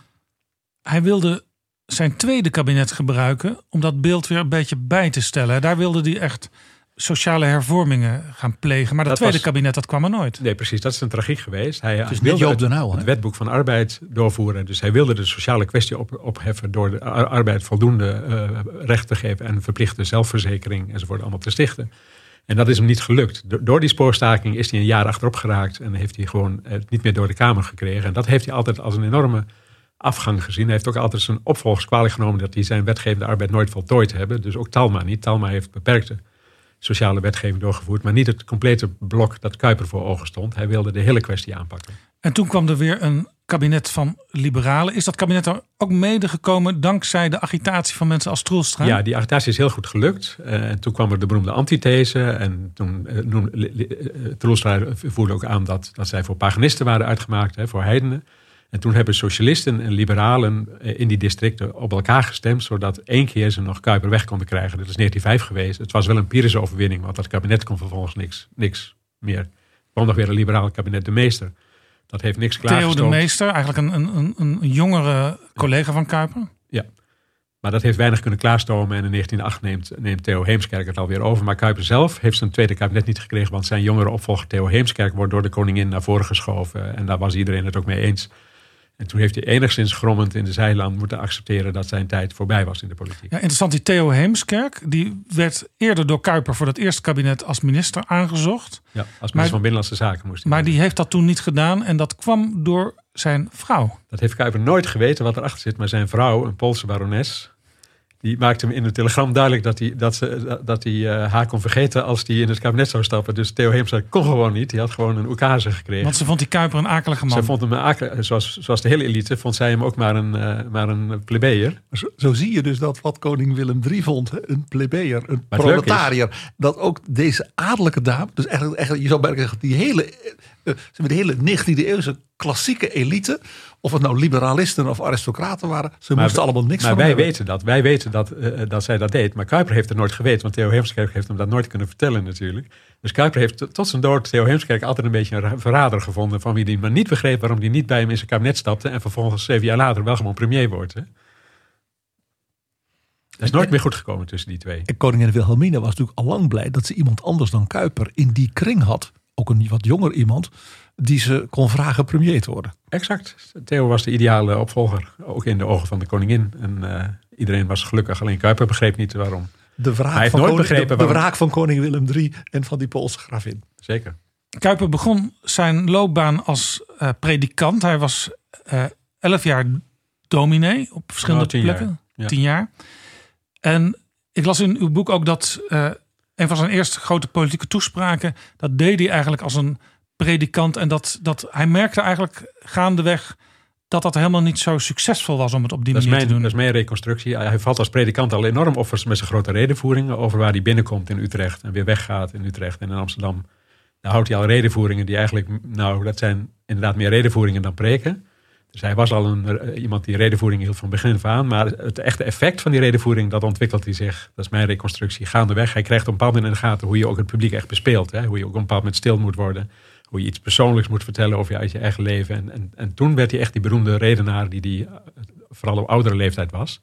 Hij wilde zijn tweede kabinet gebruiken om dat beeld weer een beetje bij te stellen. Daar wilde hij echt sociale hervormingen gaan plegen. Maar dat, tweede kabinet, dat kwam er nooit. Nee, precies. Dat is een tragiek geweest. Hij het wilde het, de het wetboek van arbeid doorvoeren. Dus hij wilde de sociale kwestie op, opheffen... door de arbeid voldoende uh, recht te geven... en verplichte zelfverzekering enzovoort allemaal te stichten. En dat is hem niet gelukt. Door die spoorstaking is hij een jaar achterop geraakt... en heeft hij gewoon het niet meer door de Kamer gekregen. En dat heeft hij altijd als een enorme afgang gezien. Hij heeft ook altijd zijn opvolgers kwalijk genomen... dat hij zijn wetgevende arbeid nooit voltooid hebben. Dus ook Talma niet. Talma heeft beperkte sociale wetgeving doorgevoerd. Maar niet het complete blok dat Kuiper voor ogen stond. Hij wilde de hele kwestie aanpakken. En toen kwam er weer een kabinet van liberalen. Is dat kabinet er ook mede gekomen dankzij de agitatie van mensen als Troelstra? Ja, die agitatie is heel goed gelukt. Uh, en toen kwam er de beroemde antithese. En toen uh, noemde, uh, Troelstra voerde ook aan dat, dat zij voor paganisten waren uitgemaakt, hè, voor heidenen. En toen hebben socialisten en liberalen eh, in die districten op elkaar gestemd, zodat één keer ze nog Kuiper weg konden krijgen. Dat is 1905 geweest. Het was wel een Pyrrhise overwinning, want dat kabinet kon vervolgens niks, niks meer. Er kwam nog weer een liberaal kabinet de Meester. Dat heeft niks klaargestoomd. Theo de Meester, eigenlijk een, een, een jongere collega van Kuiper. Ja, maar dat heeft weinig kunnen klaarstomen. En in 1908 neemt, neemt Theo Heemskerk het alweer over. Maar Kuiper zelf heeft zijn tweede kabinet niet gekregen. Want zijn jongere opvolger Theo Heemskerk wordt door de koningin naar voren geschoven. En daar was iedereen het ook mee eens. En toen heeft hij enigszins grommend in de zijland moeten accepteren dat zijn tijd voorbij was in de politiek. Ja, interessant, die Theo Heemskerk, die werd eerder door Kuiper voor het eerste kabinet als minister aangezocht. Ja, als minister maar, van Binnenlandse Zaken moest hij. Maar die heeft dat toen niet gedaan en dat kwam door zijn vrouw. Dat heeft Kuiper nooit geweten wat erachter zit, maar zijn vrouw, een Poolse barones, die maakte hem in de telegram duidelijk dat hij, dat ze, dat hij uh, haar kon vergeten als hij in het kabinet zou stappen. Dus Theo Heemstra kon gewoon niet. Die had gewoon een oekase gekregen. Want ze vond die Kuiper een akelige man. Ze vond hem een akelige, zoals, zoals de hele elite, vond zij hem ook maar een, uh, maar een plebejer. Zo, zo, zie je dus dat wat koning Willem III vond, een plebejer, een proletariër. Dat ook deze adellijke dame, dus eigenlijk, eigenlijk je zou merken, die hele uh, de hele 19e eeuwse klassieke elite, of het nou liberalisten of aristocraten waren, ze moesten allemaal niks maar van wij hebben. weten dat. Wij weten dat, uh, dat zij dat deed. Maar Kuiper heeft het nooit geweten, want Theo Heemskerk heeft hem dat nooit kunnen vertellen natuurlijk. Dus Kuiper heeft tot zijn dood Theo Heemskerk altijd een beetje een verrader gevonden van wie die maar niet begreep waarom hij niet bij hem in zijn kabinet stapte en vervolgens zeven jaar later wel gewoon premier wordt. Hè? Dat is nooit meer goed gekomen tussen die twee. En koningin Wilhelmina was natuurlijk al lang blij dat ze iemand anders dan Kuiper in die kring had. Ook een wat jonger iemand die ze kon vragen premier te worden. Exact. Theo was de ideale opvolger, ook in de ogen van de koningin. En uh, iedereen was gelukkig, alleen Kuiper begreep niet waarom. De wraak, Hij heeft van, nooit koning, begrepen de, de waarom. wraak van koning Willem III en van die Poolse gravin. Zeker. Kuiper begon zijn loopbaan als uh, predikant. Hij was uh, elf jaar dominee op verschillende tien plekken. jaar. Ja. Tien jaar. En ik las in uw boek ook dat uh, een van zijn eerste grote politieke toespraken, dat deed hij eigenlijk als een predikant. En dat, dat hij merkte eigenlijk gaandeweg dat dat helemaal niet zo succesvol was om het op die Dat manier mijn, te doen. dat is mijn reconstructie. Hij valt als predikant al enorm op met zijn grote redenvoeringen over waar hij binnenkomt in Utrecht en weer weggaat in Utrecht en in Amsterdam. Daar houdt hij al redenvoeringen die eigenlijk, nou, dat zijn inderdaad meer redenvoeringen dan preken. Dus hij was al een, uh, iemand die redenvoering hield van begin af aan. Maar het echte effect van die redenvoering, dat ontwikkelt hij zich. Dat is mijn reconstructie. Gaandeweg. Hij krijgt op een bepaald in de gaten hoe je ook het publiek echt bespeelt. Hè? Hoe je ook op een bepaald moment stil moet worden. Hoe je iets persoonlijks moet vertellen over je uit je eigen leven. En, en, en toen werd hij echt die beroemde redenaar die, die vooral op oudere leeftijd was.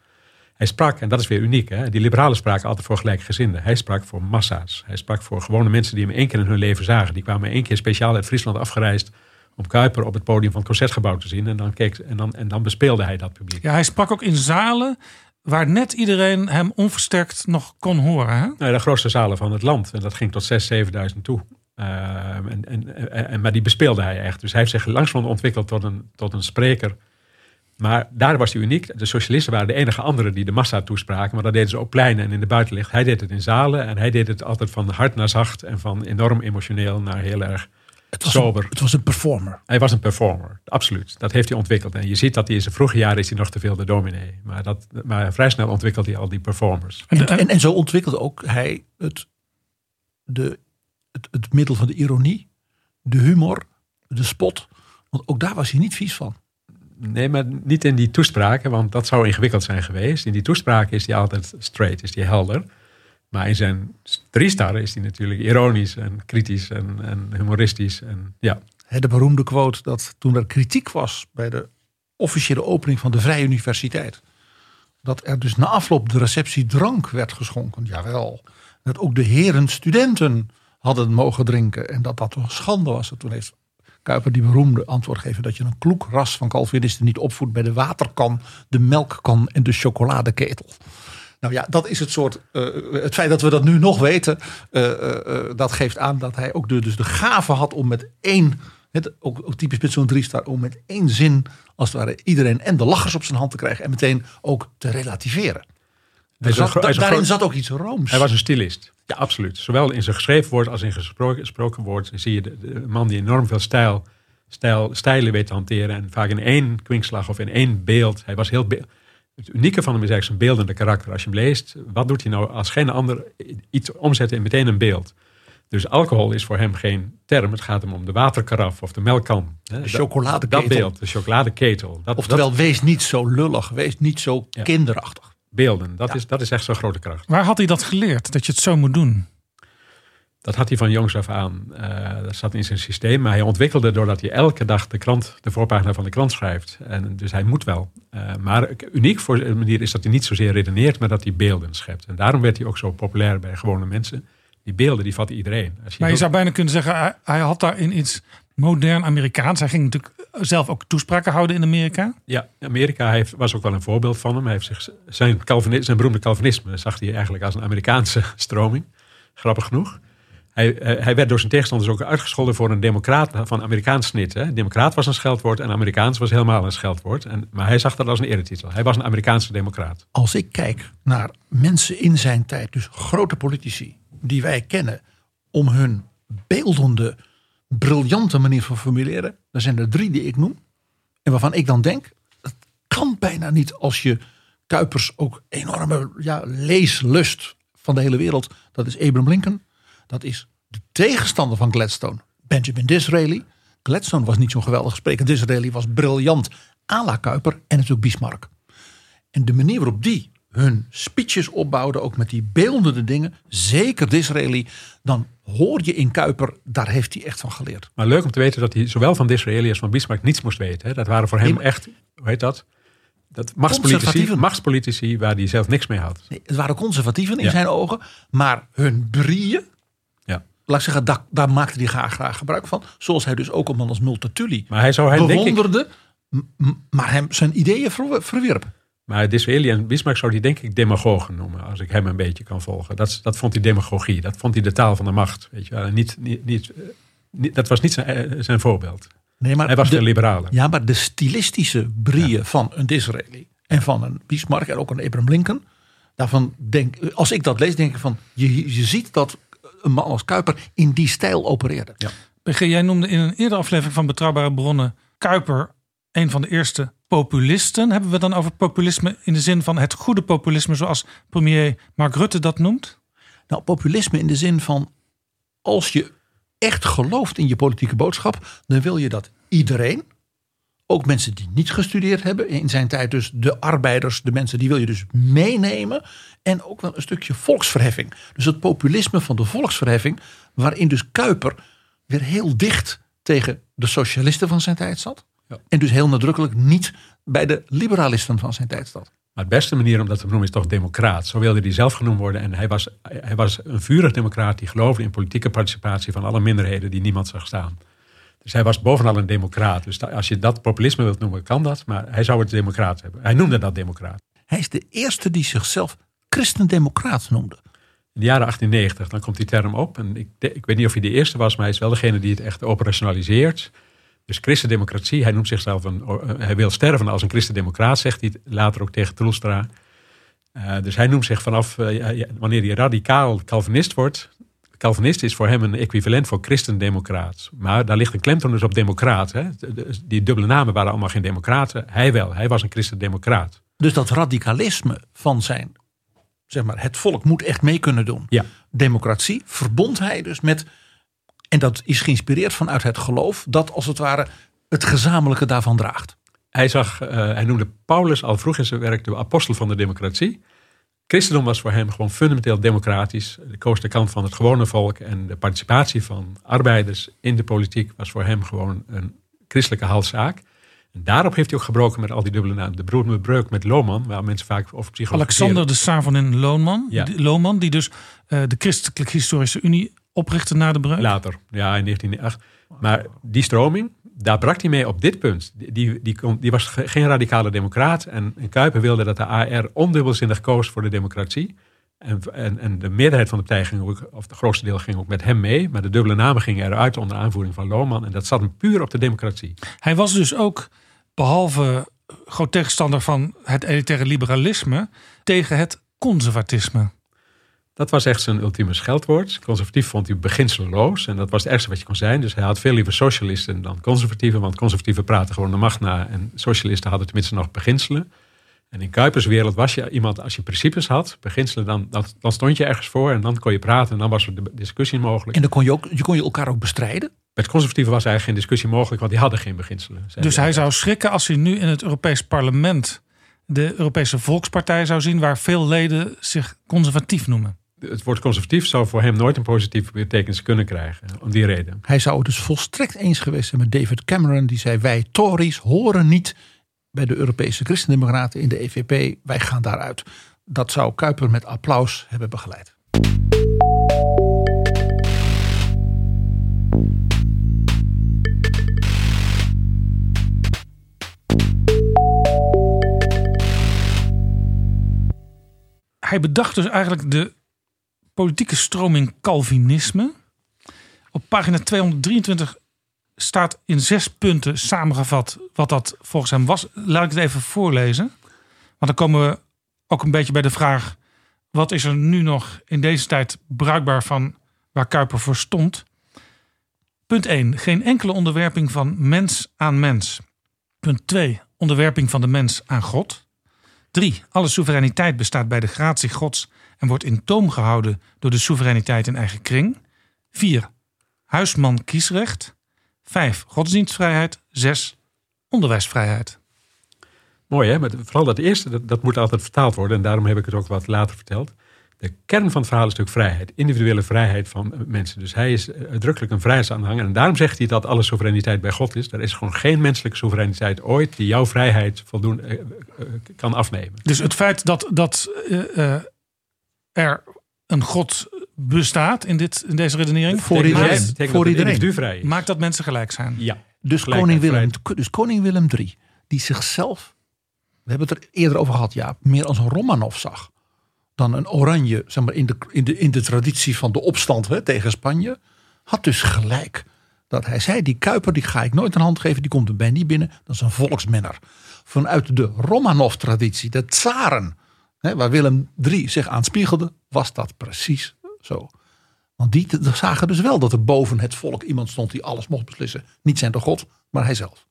Hij sprak, en dat is weer uniek, hè? die liberalen spraken altijd voor gelijkgezinden. Hij sprak voor massa's. Hij sprak voor gewone mensen die hem één keer in hun leven zagen. Die kwamen één keer speciaal uit Friesland afgereisd om Kuiper op het podium van het Concertgebouw te zien. En dan, keek, en dan, en dan bespeelde hij dat publiek. Ja, hij sprak ook in zalen waar net iedereen hem onversterkt nog kon horen. Hè? Nou, de grootste zalen van het land. En dat ging tot 6.000, 7.000 toe. Uh, en, en, en, maar die bespeelde hij echt. Dus hij heeft zich langzaam ontwikkeld tot een, tot een spreker. Maar daar was hij uniek. De socialisten waren de enige anderen die de massa toespraken. Maar dat deden ze op pleinen en in de buitenlicht. Hij deed het in zalen. En hij deed het altijd van hard naar zacht. En van enorm emotioneel naar heel erg Het was, sober. een, het was een performer. Hij was een performer, absoluut. Dat heeft hij ontwikkeld. En je ziet dat hij in zijn vroege jaren is hij nog te veel de dominee. Maar, dat, maar vrij snel ontwikkelt hij al die performers. En, en, en zo ontwikkelde ook hij het, de, het, het middel van de ironie, de humor, de spot. Want ook daar was hij niet vies van. Nee, maar niet in die toespraken, want dat zou ingewikkeld zijn geweest. In die toespraken is hij altijd straight, is hij helder. Maar in zijn drie starren is hij natuurlijk ironisch en kritisch en, en humoristisch. En, ja. De beroemde quote dat toen er kritiek was bij de officiële opening van de Vrije Universiteit. Dat er dus na afloop de receptie drank werd geschonken. Jawel. Dat ook de heren studenten hadden mogen drinken. En dat dat toch schande was. En toen heeft Kuiper die beroemde antwoord gegeven. Dat je een kloek ras van Calvinisten niet opvoedt bij de waterkan, de melkkan en de chocoladeketel. Nou ja, dat is het soort. Uh, het feit dat we dat nu nog weten, uh, uh, dat geeft aan dat hij ook de, dus de gave had om met één. Het, ook, ook typisch met zo'n driestar, om met één zin als het ware iedereen en de lachers op zijn hand te krijgen en meteen ook te relativeren. Er zat, da, daarin groot, zat ook iets rooms. Hij was een stilist. Ja, absoluut. Zowel in zijn geschreven woord als in gesproken, gesproken woord zie je de, de, man die enorm veel stijl, stijl, stijlen weet te hanteren. En vaak in één kwinkslag of in één beeld. Hij was heel. Be het unieke van hem is eigenlijk zijn beeldende karakter. Als je hem leest, wat doet hij nou als geen ander iets omzetten in meteen een beeld? Dus alcohol is voor hem geen term. Het gaat hem om de waterkaraf of de melkkan. De chocoladeketel. Dat beeld, de chocoladeketel. Dat, Oftewel, dat, wees niet zo lullig. Wees niet zo ja. kinderachtig. Beelden, dat, ja. is, dat is echt zo'n grote kracht. Waar had hij dat geleerd, dat je het zo moet doen? Dat had hij van jongs af aan. Uh, dat zat in zijn systeem. Maar hij ontwikkelde doordat hij elke dag de, krant, de voorpagina van de krant schrijft. En dus hij moet wel. Uh, maar uniek voor zijn manier is dat hij niet zozeer redeneert, maar dat hij beelden schept. En daarom werd hij ook zo populair bij gewone mensen. Die beelden, die vatte iedereen. Als je maar je zou bijna kunnen zeggen, hij, hij had daarin iets modern Amerikaans. Hij ging natuurlijk zelf ook toespraken houden in Amerika. Ja, Amerika heeft, was ook wel een voorbeeld van hem. Hij heeft zich, zijn, Calvinisme, zijn beroemde Calvinisme zag hij eigenlijk als een Amerikaanse stroming. Grappig genoeg. Hij, hij, werd door zijn tegenstanders ook uitgescholden voor een democraat van Amerikaans snit. Hè. Democraat was een scheldwoord en Amerikaans was helemaal een scheldwoord. En, maar hij zag dat als een eretitel. Hij was een Amerikaanse democraat. Als ik kijk naar mensen in zijn tijd, dus grote politici die wij kennen, om hun beeldende, briljante manier van formuleren, dan zijn er drie die ik noem. En waarvan ik dan denk, dat kan bijna niet als je Kuipers ook enorme ja, leeslust van de hele wereld. Dat is Abraham Lincoln. Dat is de tegenstander van Gladstone, Benjamin Disraeli. Gladstone was niet zo'n geweldig spreker. Disraeli was briljant. à la Kuiper en natuurlijk Bismarck. En de manier waarop die hun speeches opbouwden, ook met die beeldende dingen, zeker Disraeli, dan hoor je in Kuiper, daar heeft hij echt van geleerd. Maar leuk om te weten dat hij zowel van Disraeli als van Bismarck niets moest weten. Hè? Dat waren voor hem echt, hoe heet dat? Dat machtspolitici, machtspolitici waar hij zelf niks mee had. Nee, het waren conservatieven in zijn ogen, maar hun brieën. Laat ik zeggen, daar, daar maakte hij graag, graag gebruik van. Zoals hij dus ook een man als Multatuli maar hij zou bewonderde, ik, maar hem zijn ideeën verwierp. Maar Disraeli en Bismarck zou hij denk ik demagogen noemen, als ik hem een beetje kan volgen. Dat, dat vond hij demagogie, dat vond hij de taal van de macht. Weet je wel. Niet, niet, niet, niet, dat was niet zijn, eh, zijn voorbeeld. Nee, maar hij was de, liberaler. Ja, maar de stilistische brieën van een Disraeli en van een Bismarck en ook een Abraham Lincoln. Daarvan denk, als ik dat lees, denk ik van je, je ziet dat een man als Kuiper in die stijl opereerde. Ja. Jij noemde in een eerdere aflevering van Betrouwbare Bronnen Kuiper een van de eerste populisten. Hebben we dan over populisme in de zin van het goede populisme, zoals premier Mark Rutte dat noemt? Nou, populisme in de zin van als je echt gelooft in je politieke boodschap, dan wil je dat iedereen, ook mensen die niet gestudeerd hebben, in zijn tijd dus de arbeiders, de mensen, die wil je dus meenemen. En ook wel een stukje volksverheffing. Dus het populisme van de volksverheffing, waarin dus Kuiper weer heel dicht tegen de socialisten van zijn tijd zat. En dus heel nadrukkelijk niet bij de liberalisten van zijn tijd zat. Maar de beste manier om dat te noemen is toch democraat. Zo wilde hij zelf genoemd worden. En hij was, hij was een vurig democraat die geloofde in politieke participatie van alle minderheden die niemand zag staan. Dus hij was bovenal een democraat. Dus als je dat populisme wilt noemen, kan dat. Maar hij zou het democraat hebben. Hij noemde dat democraat. Hij is de eerste die zichzelf christendemocraat noemde. In de jaren 1890, dan komt die term op. En ik, ik weet niet of hij de eerste was, maar hij is wel degene die het echt operationaliseert. Dus christendemocratie, hij noemt zichzelf een, eh, hij wil sterven als een christendemocraat, zegt hij later ook tegen Troelstra. Uh, dus hij noemt zich vanaf uh, wanneer hij radicaal Calvinist wordt. Calvinist is voor hem een equivalent voor christendemocraat. Maar daar ligt een klemtoon dus op democraat. Hè? Die dubbele namen waren allemaal geen democraten. Hij wel, hij was een christendemocraat. Dus dat radicalisme van zijn, zeg maar, het volk moet echt mee kunnen doen. Ja. Democratie verbond hij dus met en dat is geïnspireerd vanuit het geloof dat als het ware het gezamenlijke daarvan draagt. Hij, zag, uh, hij noemde Paulus al vroeg in zijn werk de apostel van de democratie. Christendom was voor hem gewoon fundamenteel democratisch. De koos de kant van het gewone volk en de participatie van arbeiders in de politiek was voor hem gewoon een christelijke halszaak. En daarop heeft hij ook gebroken met al die dubbele namen. De broederbreuk met Lohman, waar mensen vaak over psychologie. Alexander de Savonin Lohman, ja. Lohman, die dus uh, de Christelijke Historische Unie oprichten na de breuk? Later, ja, in 1908. Maar die stroming, daar brak hij mee op dit punt. Die, die, die, was geen radicale democraat. En, en Kuiper wilde dat de AR ondubbelzinnig koos voor de democratie. En, en, en, de meerderheid van de partij ging ook, of het grootste deel ging ook met hem mee. Maar de dubbele namen gingen eruit onder aanvoering van Lohman. En dat zat hem puur op de democratie. Hij was dus ook, behalve groot tegenstander van het elitaire liberalisme, tegen het conservatisme. Dat was echt zijn ultieme scheldwoord. Conservatief vond hij beginselloos. En dat was het ergste wat je kon zijn. Dus hij had veel liever socialisten dan conservatieven. Want conservatieven praten gewoon de macht na. En socialisten hadden tenminste nog beginselen. En in Kuipers wereld was je iemand, als je principes had, beginselen, dan, dan, stond je ergens voor en dan kon je praten en dan was er de discussie mogelijk. En dan kon je, ook, je kon je elkaar ook bestrijden? Met conservatieven was eigenlijk geen discussie mogelijk, want die hadden geen beginselen. Dus hij zou schrikken als hij nu in het Europees Parlement de Europese Volkspartij zou zien, waar veel leden zich conservatief noemen het woord conservatief zou voor hem nooit een positieve betekenis kunnen krijgen. Om die reden. Hij zou het dus volstrekt eens geweest zijn met David Cameron. Die zei wij Tories horen niet bij de Europese Christendemocraten in de EVP. Wij gaan daaruit. Dat zou Kuiper met applaus hebben begeleid. Hij bedacht dus eigenlijk de politieke stroming Calvinisme. Op pagina 223 staat in zes punten samengevat wat dat volgens hem was. Laat ik het even voorlezen. Want dan komen we ook een beetje bij de vraag: wat is er nu nog in deze tijd bruikbaar van waar Kuiper voor stond? Punt 1. Geen enkele onderwerping van mens aan mens. Punt 2. Onderwerping van de mens aan God. 3. Alle soevereiniteit bestaat bij de gratie Gods en wordt in toom gehouden door de soevereiniteit in eigen kring. 4. Huisman kiesrecht. Vijf, godsdienstvrijheid. Zes, onderwijsvrijheid. Mooi hè, maar vooral dat eerste, dat, dat moet altijd vertaald worden. En daarom heb ik het ook wat later verteld. De kern van het verhaal is natuurlijk vrijheid. Individuele vrijheid van mensen. Dus hij is uitdrukkelijk een vrijheidsaanhanger. En daarom zegt hij dat alle soevereiniteit bij God is. Er is gewoon geen menselijke soevereiniteit ooit die jouw vrijheid voldoende eh, eh, kan afnemen. Dus het feit dat, dat uh, er een God bestaat in, dit, in deze redenering. Voor iedereen. voor iedereen. Vrij is. Maakt dat mensen gelijk zijn. Ja. Dus koning, Willem, dus koning Willem III, die zichzelf, we hebben het er eerder over gehad, ja, meer als een Romanov zag. Dan een oranje, zeg maar, in de, in de, in de traditie van de opstand hè, tegen Spanje. Had dus gelijk. Dat hij zei, die Kuiper die ga ik nooit een hand geven, die komt erbij niet binnen. Dat is een volksmenner. Vanuit de Romanov-traditie, de tsaren, hè, waar Willem III zich aan spiegelde, was dat precies zo. Want die zagen dus wel dat er boven het volk iemand stond die alles mocht beslissen. Niet zijn de God, maar hij zelf.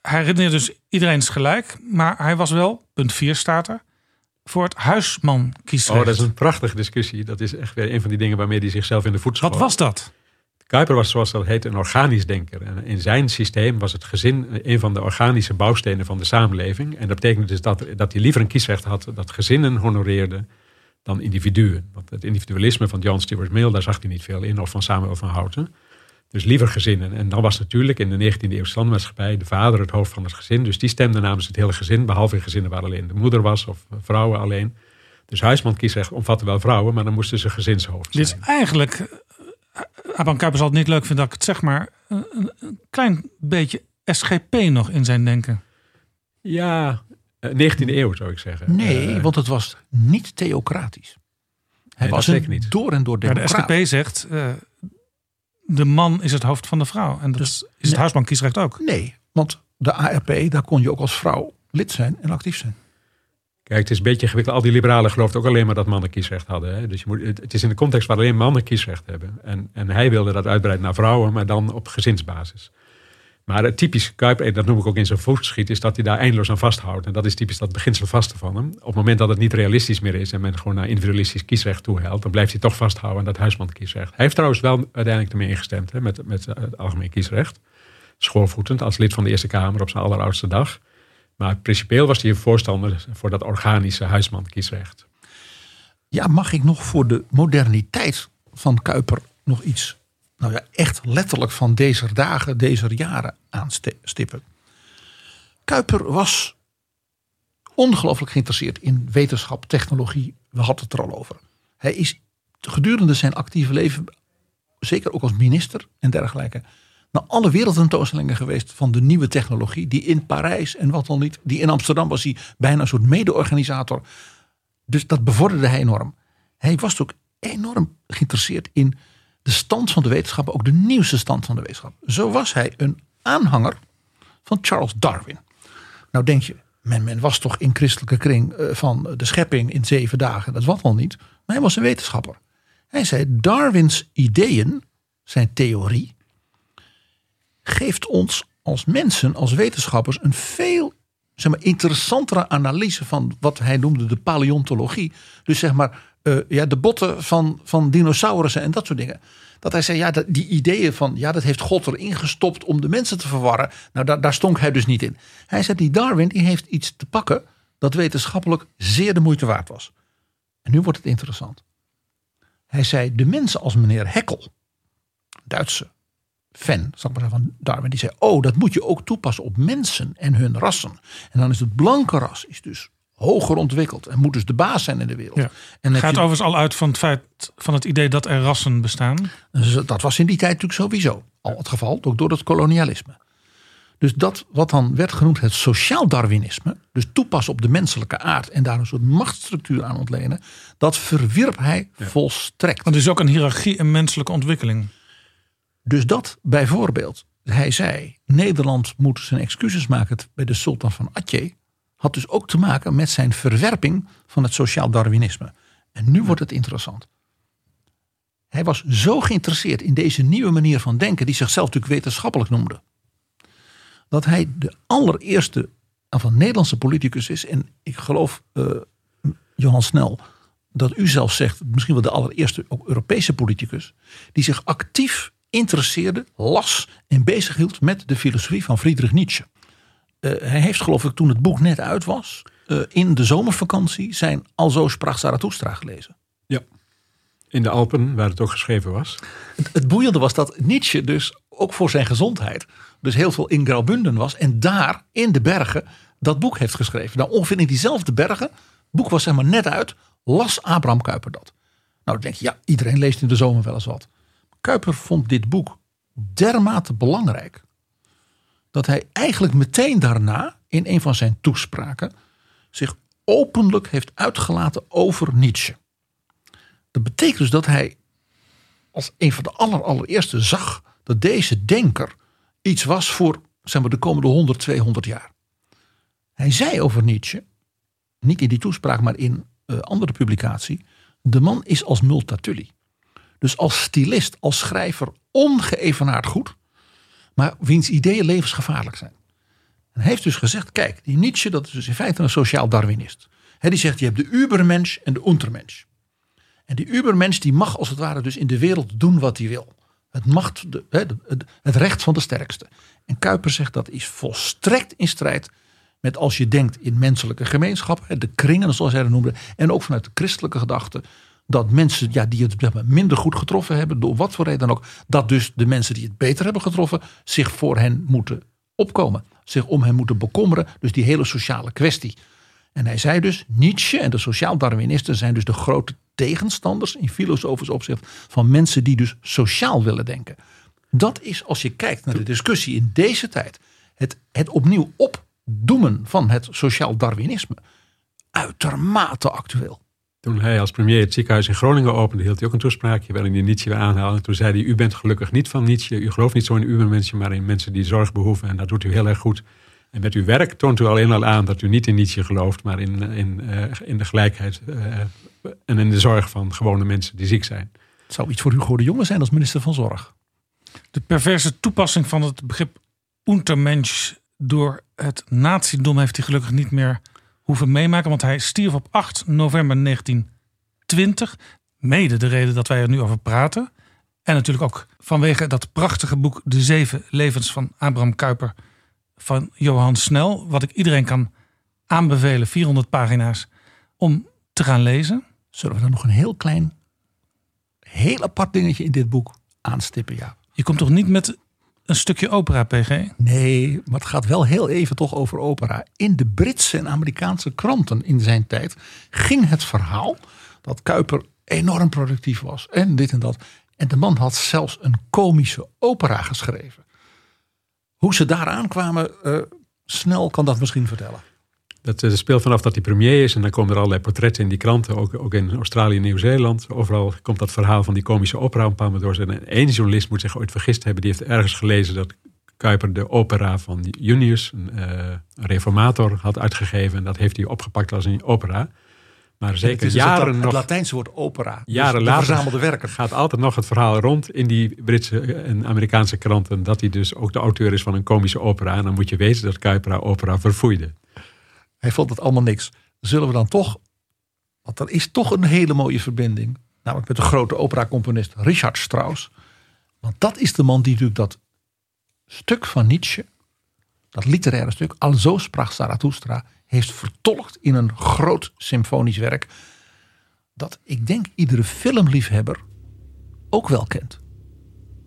Hij redeneerde dus iedereen is gelijk, maar hij was wel, punt 4 staat er, voor het huisman kiesrecht. Oh, dat is een prachtige discussie. Dat is echt weer een van die dingen waarmee hij zichzelf in de voet schoot. Wat was dat? Kuiper was, zoals dat heet, een organisch denker. En in zijn systeem was het gezin een van de organische bouwstenen van de samenleving. En dat betekende dus dat, dat hij liever een kiesrecht had dat gezinnen honoreerden dan individuen. Want het individualisme van John Stuart Mill, daar zag hij niet veel in, of van Samuel van Houten. Dus liever gezinnen. En dan was natuurlijk in de 19e eeuwse landmaatschappij de vader het hoofd van het gezin. Dus die stemde namens het hele gezin, behalve in gezinnen waar alleen de moeder was of vrouwen alleen. Dus huisman kiesrecht omvatte wel vrouwen, maar dan moesten ze gezinshoofd zijn. Dit is eigenlijk, uh, Aban Kuiper zal het niet leuk vinden dat ik het zeg, maar een, een klein beetje SGP nog in zijn denken. Ja, 19e eh, eeuw zou ik zeggen. Nee, uh, want het was niet theocratisch. Hij was zeker niet. door en door democraat. Maar de SGP zegt, uh, de man is het hoofd van de vrouw. En dat dus, is het nee, huisbankiesrecht ook. Nee, want de ARP, daar kon je ook als vrouw lid zijn en actief zijn. Kijk, het is een beetje ingewikkeld. Al die liberalen geloofden ook alleen maar dat mannen kiesrecht hadden. Hè? Dus je moet, het is in de context waar alleen mannen kiesrecht hebben. En, en hij wilde dat uitbreiden naar vrouwen, maar dan op gezinsbasis. Maar het typisch Kuiper, dat noem ik ook in zijn voetschiet, is dat hij daar eindeloos aan vasthoudt. En dat is typisch dat beginsel vaste van hem. Op het moment dat het niet realistisch meer is en men gewoon naar individualistisch kiesrecht toehelt, dan blijft hij toch vasthouden aan dat huisman kiesrecht. Hij heeft trouwens wel uiteindelijk ermee ingestemd hè, met, met het algemeen kiesrecht. Schoolvoetend als lid van de Eerste Kamer op zijn alleroudste dag. Maar principieel was hij een voorstander voor dat organische huisman kiesrecht. Ja, mag ik nog voor de moderniteit van Kuiper nog iets nou ja, echt letterlijk van deze dagen, deze jaren aanstippen. Kuiper was ongelooflijk geïnteresseerd in wetenschap, technologie. We hadden het er al over. Hij is gedurende zijn actieve leven, zeker ook als minister en dergelijke, naar alle wereldtentoonstellingen geweest van de nieuwe technologie. Die in Parijs en wat dan niet. Die in Amsterdam was hij bijna een soort mede-organisator. Dus dat bevorderde hij enorm. Hij was ook enorm geïnteresseerd in de stand van de wetenschap, ook de nieuwste stand van de wetenschap. Zo was hij een aanhanger van Charles Darwin. Nou denk je, men, men was toch in christelijke kring eh, van de schepping in zeven dagen. Dat was wel niet. Maar hij was een wetenschapper. Hij zei, Darwins ideeën, zijn theorie, geeft ons als mensen, als wetenschappers, een veel zeg maar, interessantere analyse van wat hij noemde de paleontologie. Dus zeg maar uh, ja, de botten van, van dinosaurussen en dat soort dingen. Dat hij zei, ja, dat, die ideeën van, ja, dat heeft God erin gestopt om de mensen te verwarren. Nou, daar, daar stonk hij dus niet in. Hij zei, die Darwin die heeft iets te pakken dat wetenschappelijk zeer de moeite waard was. En nu wordt het interessant. Hij zei, de mensen als meneer Heckel, Duitse fan, maar van Darwin, die zei, oh, dat moet je ook toepassen op mensen en hun rassen. En dan is het blanke ras is dus hoger ontwikkeld en moet dus de baas zijn in de wereld. Ja. En Gaat je... overigens al uit van het feit van het idee dat er rassen bestaan? Dus dat was in die tijd natuurlijk sowieso al het geval, ook door het kolonialisme. Dus dat wat dan werd genoemd het sociaal Darwinisme, dus toepassen op de menselijke aard en daar een soort machtsstructuur aan ontlenen, dat verwierp hij volstrekt. Want er is ook een hiërarchie en menselijke ontwikkeling. Dus dat bijvoorbeeld, hij zei, Nederland moet zijn excuses maken bij de sultan van Atje had dus ook te maken met zijn verwerping van het sociaal Darwinisme. En nu wordt het interessant. Hij was zo geïnteresseerd in deze nieuwe manier van denken, die zichzelf natuurlijk wetenschappelijk noemde, dat hij de allereerste van Nederlandse politicus is. En ik geloof, uh, Johan Snel, dat u zelf zegt, misschien wel de allereerste ook Europese politicus, die zich actief interesseerde, las en bezighield met de filosofie van Friedrich Nietzsche. Uh, hij heeft geloof ik toen het boek net uit was, uh, in de zomervakantie zijn Alzo sprak Zarathustra gelezen. Ja, in de Alpen waar het ook geschreven was. Het, het boeiende was dat Nietzsche dus ook voor zijn gezondheid dus heel veel in Graubünden was en daar in de bergen dat boek heeft geschreven. Nou ongeveer in diezelfde bergen, boek was zeg maar net uit, las Abraham Kuyper dat. Nou dan denk je, ja iedereen leest in de zomer wel eens wat. Kuyper vond dit boek dermate belangrijk dat hij eigenlijk meteen daarna in een van zijn toespraken zich openlijk heeft uitgelaten over Nietzsche. Dat betekent dus dat hij als een van de aller, allereerste zag dat deze denker iets was voor zeg maar, de komende 100, 200 jaar. Hij zei over Nietzsche, niet in die toespraak, maar in uh, andere publicatie, de man is als Multatuli. Dus als stylist, als schrijver ongeëvenaard goed, maar wiens ideeën levensgevaarlijk zijn. En hij heeft dus gezegd, kijk, die Nietzsche, dat is dus in feite een sociaal Darwinist. He, die zegt, je hebt de ubermensch en de untermensch. En die ubermensch die mag als het ware dus in de wereld doen wat hij wil. Het, macht het, recht van de sterkste. En Kuiper zegt dat is volstrekt in strijd met als je denkt in menselijke gemeenschappen, de kringen zoals hij dat noemde, en ook vanuit de christelijke gedachte, dat mensen ja, die het minder goed getroffen hebben, door wat voor reden dan ook, dat dus de mensen die het beter hebben getroffen, zich voor hen moeten opkomen, zich om hen moeten bekommeren. Dus die hele sociale kwestie. En hij zei dus, Nietzsche en de sociaal-Darwinisten zijn dus de grote tegenstanders in filosofisch opzicht van mensen die dus sociaal willen denken. Dat is als je kijkt naar de discussie in deze tijd, het, het opnieuw opdoemen van het sociaal-Darwinisme, uitermate actueel. Toen hij als premier het ziekenhuis in Groningen opende, hield hij ook een toespraakje waarin hij Nietzsche weer aanhaalde. Toen zei hij, u bent gelukkig niet van Nietzsche, u gelooft niet zo in ubermensen, maar in mensen die zorg behoeven en dat doet u heel erg goed. En met uw werk toont u alleen al aan dat u niet in Nietzsche gelooft, maar in, in, uh, in de gelijkheid uh, en in de zorg van gewone mensen die ziek zijn. Het zou iets voor Hugo de Jonge zijn als minister van Zorg. De perverse toepassing van het begrip untermensch door het nazidom heeft hij gelukkig niet meer hoeven meemaken. Want hij stierf op 8 november 1920. Mede de reden dat wij er nu over praten. En natuurlijk ook vanwege dat prachtige boek De Zeven Levens van Abraham Kuyper van Johan Snel. Wat ik iedereen kan aanbevelen, 400 pagina's, om te gaan lezen. Zullen we dan nog een heel klein, heel apart dingetje in dit boek aanstippen? Ja. Je komt toch niet met een stukje opera, PG? Nee, maar het gaat wel heel even toch over opera. In de Britse en Amerikaanse kranten in zijn tijd ging het verhaal dat Kuiper enorm productief was en dit en dat. En de man had zelfs een komische opera geschreven. Hoe ze daar aankwamen, uh, snel kan dat misschien vertellen. Dat uh, speelt vanaf dat hij premier is en dan komen er allerlei portretten in die kranten, ook, ook in Australië en Nieuw-Zeeland. Overal komt dat verhaal van die komische opera een paar door. En één journalist moet zich ooit vergist hebben, die heeft ergens gelezen dat Kuiper de opera van Junius, een, uh, een reformator, had uitgegeven. En dat heeft hij opgepakt als een opera. Maar zeker het jaren het, nog. Het Latijnse woord opera. Dus jaren dus later verzamelde werken. gaat altijd nog het verhaal rond in die Britse en Amerikaanse kranten. dat hij dus ook de auteur is van een komische opera. En dan moet je weten dat Kuiper opera verfoeide. Hij vond het allemaal niks. Zullen we dan toch. Want er is toch een hele mooie verbinding. Namelijk met de grote operacomponist Richard Strauss. Want dat is de man die natuurlijk dat stuk van Nietzsche. dat literaire stuk. Alzo sprak Zarathustra heeft vertolkt in een groot symfonisch werk. Dat ik denk iedere filmliefhebber ook wel kent.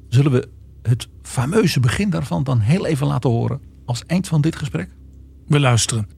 Zullen we het fameuze begin daarvan dan heel even laten horen als eind van dit gesprek? We luisteren.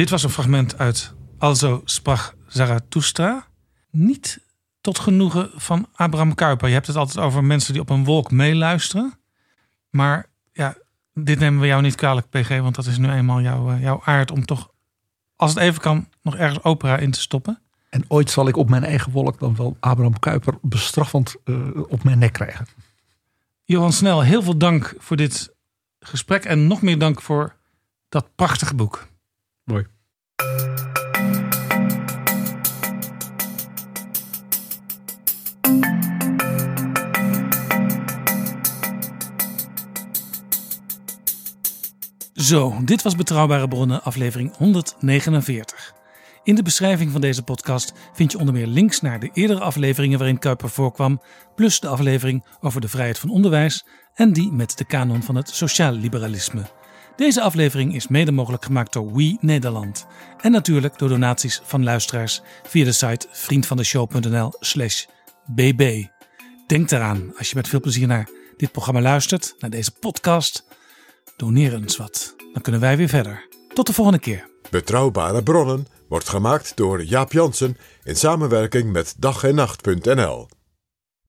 Dit was een fragment uit Also sprach Zarathustra. Niet tot genoegen van Abraham Kuyper. Je hebt het altijd over mensen die op een wolk meeluisteren. Maar ja, dit nemen we jou niet kwalijk, PG, want dat is nu eenmaal jouw, eh, jouw aard om toch, als het even kan, nog ergens opera in te stoppen. En ooit zal ik op mijn eigen wolk dan wel Abraham Kuyper bestraffend uh, op mijn nek krijgen. Johan Snel, heel veel dank voor dit gesprek en nog meer dank voor dat prachtige boek. Mooi. Zo, dit was Betrouwbare Bronnen, aflevering 149. In de beschrijving van deze podcast vind je onder meer links naar de eerdere afleveringen waarin Kuiper voorkwam, plus de aflevering over de vrijheid van onderwijs en die met de kanon van het sociaal liberalisme. Deze aflevering is mede mogelijk gemaakt door We Nederland en natuurlijk door donaties van luisteraars via de site vriendvandeshow.nl/slash bb. Denk eraan, als je met veel plezier naar dit programma luistert, naar deze podcast, doneer eens wat. Dan kunnen wij weer verder. Tot de volgende keer. Betrouwbare bronnen wordt gemaakt door Jaap Jansen in samenwerking met dag en nacht.nl.